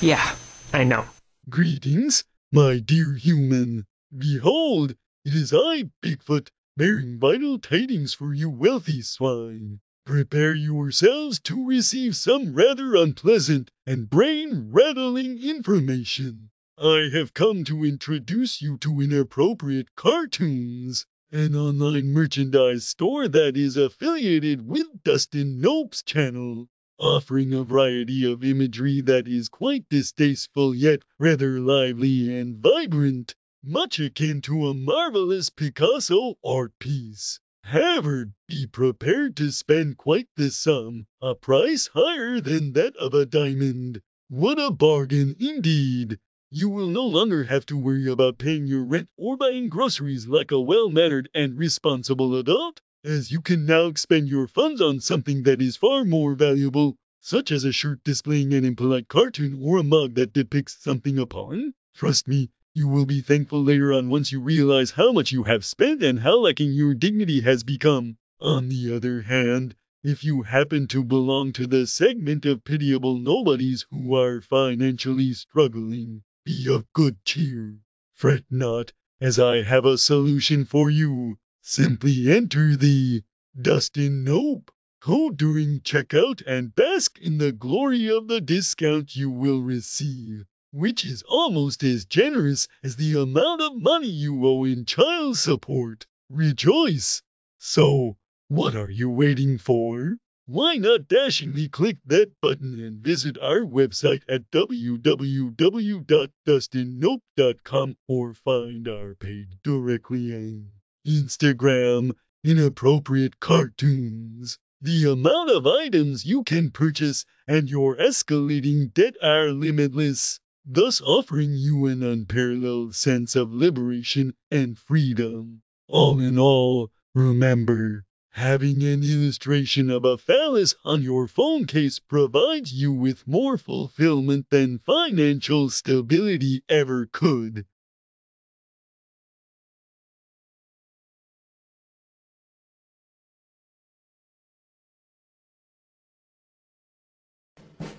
Yeah, I know. Greetings, my dear human. Behold, it is I, Bigfoot, bearing vital tidings for you wealthy swine. Prepare yourselves to receive some rather unpleasant and brain rattling information. I have come to introduce you to Inappropriate Cartoons, an online merchandise store that is affiliated with Dustin Nope's channel, offering a variety of imagery that is quite distasteful yet rather lively and vibrant, much akin to a marvelous Picasso art piece. However, be prepared to spend quite the sum, a price higher than that of a diamond. What a bargain indeed! You will no longer have to worry about paying your rent or buying groceries like a well mannered and responsible adult, as you can now expend your funds on something that is far more valuable, such as a shirt displaying an impolite cartoon or a mug that depicts something upon. Trust me, you will be thankful later on once you realize how much you have spent and how lacking your dignity has become. On the other hand, if you happen to belong to the segment of pitiable nobodies who are financially struggling, be of good cheer. Fret not, as I have a solution for you. Simply enter the Dustin Nope code during checkout and bask in the glory of the discount you will receive which is almost as generous as the amount of money you owe in child support. Rejoice! So, what are you waiting for? Why not dashingly click that button and visit our website at www.dustinnope.com or find our page directly on Instagram, inappropriate cartoons. The amount of items you can purchase and your escalating debt are limitless thus offering you an unparalleled sense of liberation and freedom. All in all, remember, having an illustration of a phallus on your phone case provides you with more fulfillment than financial stability ever could.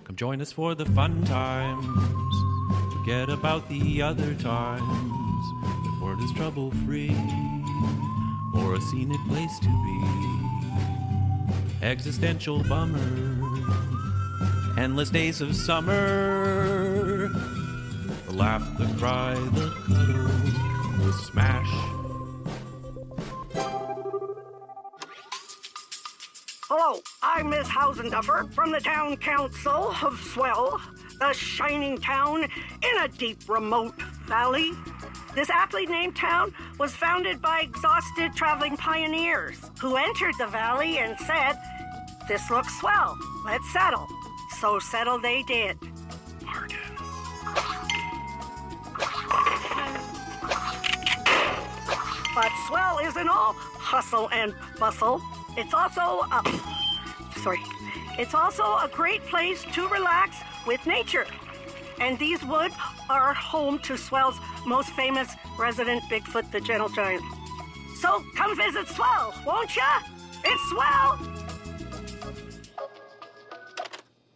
Come join us for the fun times. Forget about the other times. The word is trouble free or a scenic place to be. Existential bummer. Endless days of summer. The laugh, the cry, the cuddle, the smash. Hello, I'm Miss Hausenduffer from the Town Council of Swell a shining town in a deep, remote valley. This aptly named town was founded by exhausted traveling pioneers who entered the valley and said, This looks swell, let's settle. So settle they did. But swell isn't all hustle and bustle. It's also a. Sorry. It's also a great place to relax with nature. And these woods are home to Swell's most famous resident Bigfoot, the Gentle Giant. So come visit Swell, won't ya? It's Swell!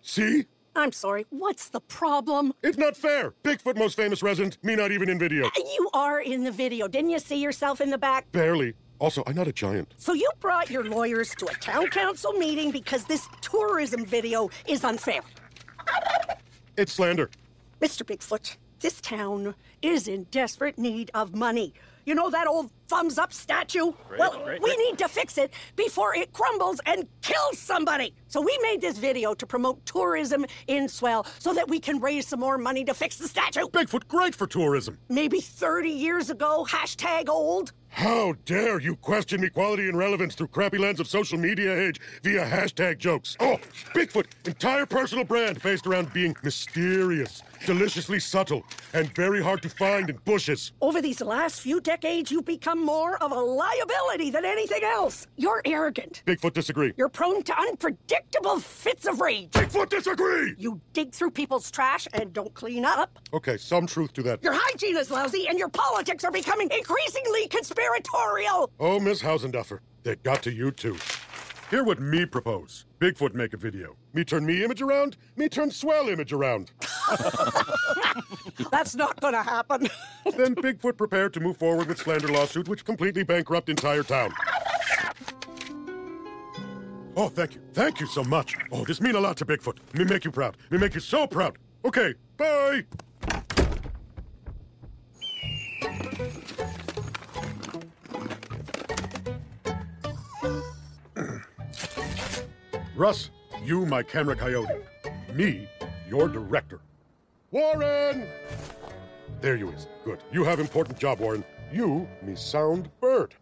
See? I'm sorry, what's the problem? It's not fair. Bigfoot, most famous resident, me not even in video. Uh, you are in the video. Didn't you see yourself in the back? Barely. Also, I'm not a giant. So you brought your lawyers to a town council meeting because this tourism video is unfair. It's slander. Mr. Bigfoot, this town is in desperate need of money. You know that old thumbs up statue? Great, well, great, we great. need to fix it before it crumbles and kills somebody. So we made this video to promote tourism in Swell so that we can raise some more money to fix the statue. Bigfoot, great for tourism. Maybe 30 years ago, hashtag old. How dare you question equality and relevance through crappy lens of social media age via hashtag jokes? Oh, Bigfoot, entire personal brand based around being mysterious, deliciously subtle, and very hard to find in bushes. Over these last few decades, you've become more of a liability than anything else. You're arrogant. Bigfoot disagree. You're prone to unpredictable fits of rage. Bigfoot disagree! You dig through people's trash and don't clean up. Okay, some truth to that. Your hygiene is lousy, and your politics are becoming increasingly conspiratorial. Oh, Miss Hausenduffer, they got to you too. Hear what me propose. Bigfoot make a video. Me turn me image around, me turn swell image around. That's not gonna happen. then Bigfoot prepared to move forward with slander lawsuit which completely bankrupt entire town. Oh, thank you. Thank you so much. Oh, this mean a lot to Bigfoot. Me make you proud. Me make you so proud. Okay, bye. Russ, you my camera coyote. Me, your director. Warren! There you is. Good. You have important job, Warren. You, me sound bird.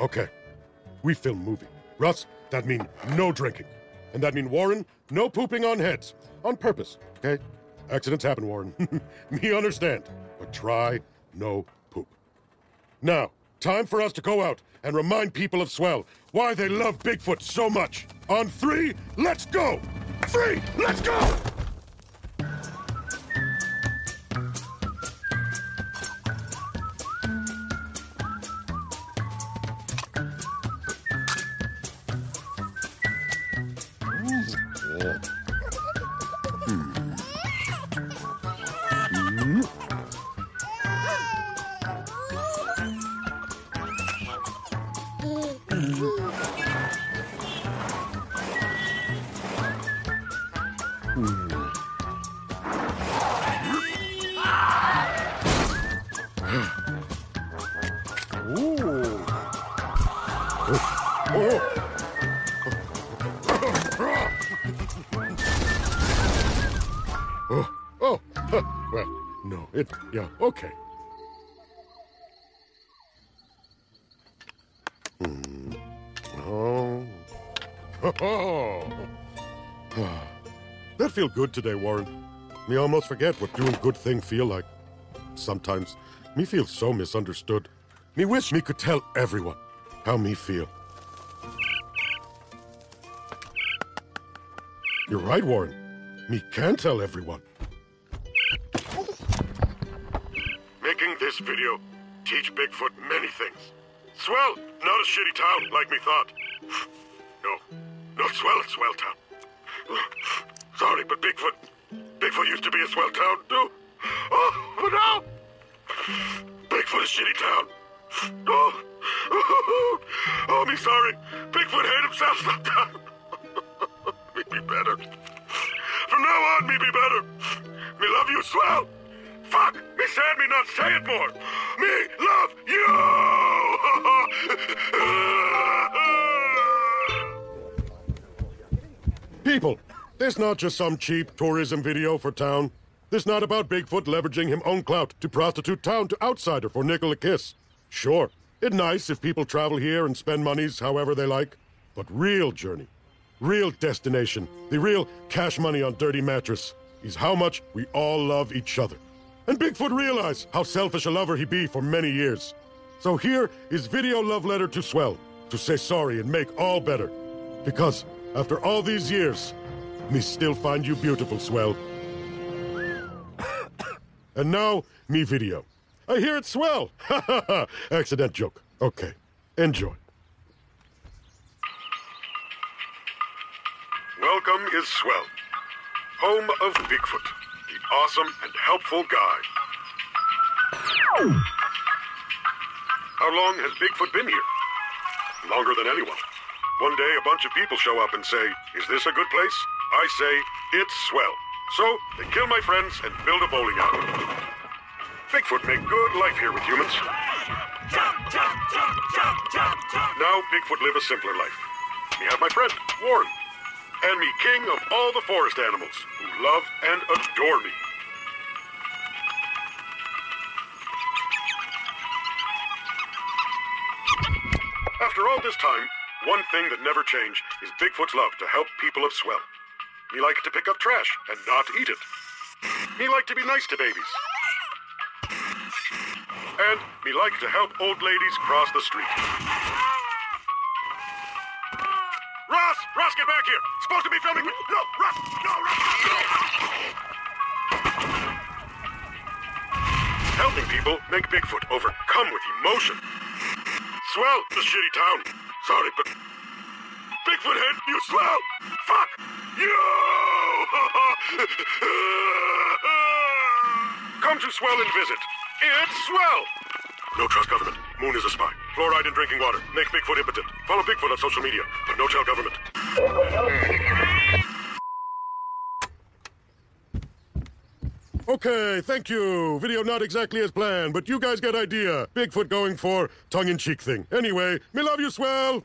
Okay. We film movie. Russ, that mean no drinking. And that mean, Warren, no pooping on heads. On purpose, okay? Accidents happen, Warren. me understand. But try no poop. Now, time for us to go out and remind people of Swell why they love Bigfoot so much. On three, let's go! Three, let's go! Feel good today, Warren. Me almost forget what doing good thing feel like. Sometimes, me feel so misunderstood. Me wish me could tell everyone how me feel. You're right, Warren. Me can tell everyone. Making this video teach Bigfoot many things. Swell, not a shitty town like me thought. No, not Swell, Swell Town. Sorry, but Bigfoot, Bigfoot used to be a swell town too. Oh, but now, Bigfoot is shitty town. Oh, oh, me sorry. Bigfoot hate himself sometime. me be better. From now on, me be better. Me love you, swell. Fuck, me said me not say it more. Me love you. People, this not just some cheap tourism video for town. This not about Bigfoot leveraging him own clout to prostitute town to outsider for nickel a kiss. Sure, it nice if people travel here and spend monies however they like, but real journey, real destination, the real cash money on dirty mattress is how much we all love each other. And Bigfoot realize how selfish a lover he be for many years. So here is video love letter to Swell to say sorry and make all better. Because after all these years, me still find you beautiful, Swell. and now, me video. I hear it swell. Accident joke. Okay. Enjoy. Welcome is Swell, home of Bigfoot, the awesome and helpful guy. How long has Bigfoot been here? Longer than anyone. One day a bunch of people show up and say, Is this a good place? I say, It's swell. So they kill my friends and build a bowling alley. Bigfoot make good life here with humans. Jump, jump, jump, jump, jump, jump. Now Bigfoot live a simpler life. Me have my friend, Warren. And me king of all the forest animals, who love and adore me. After all this time, one thing that never changed is Bigfoot's love to help people of Swell. He like to pick up trash and not eat it. He like to be nice to babies. And me like to help old ladies cross the street. Ross! Ross, get back here! Supposed to be filming me! No! Ross! No, Ross! No! Helping people make Bigfoot overcome with emotion. Swell, the shitty town. Sorry, but... Bigfoot head, you swell! Fuck! You! Come to Swell and visit. It's Swell! No trust government. Moon is a spy. Fluoride in drinking water. Make Bigfoot impotent. Follow Bigfoot on social media. But no tell government. Okay, thank you. Video not exactly as planned, but you guys get idea. Bigfoot going for tongue-in-cheek thing. Anyway, me love you, Swell.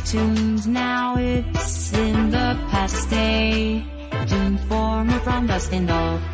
cartoons. Now it's in the past. Stay tuned for more from Dustin Nope.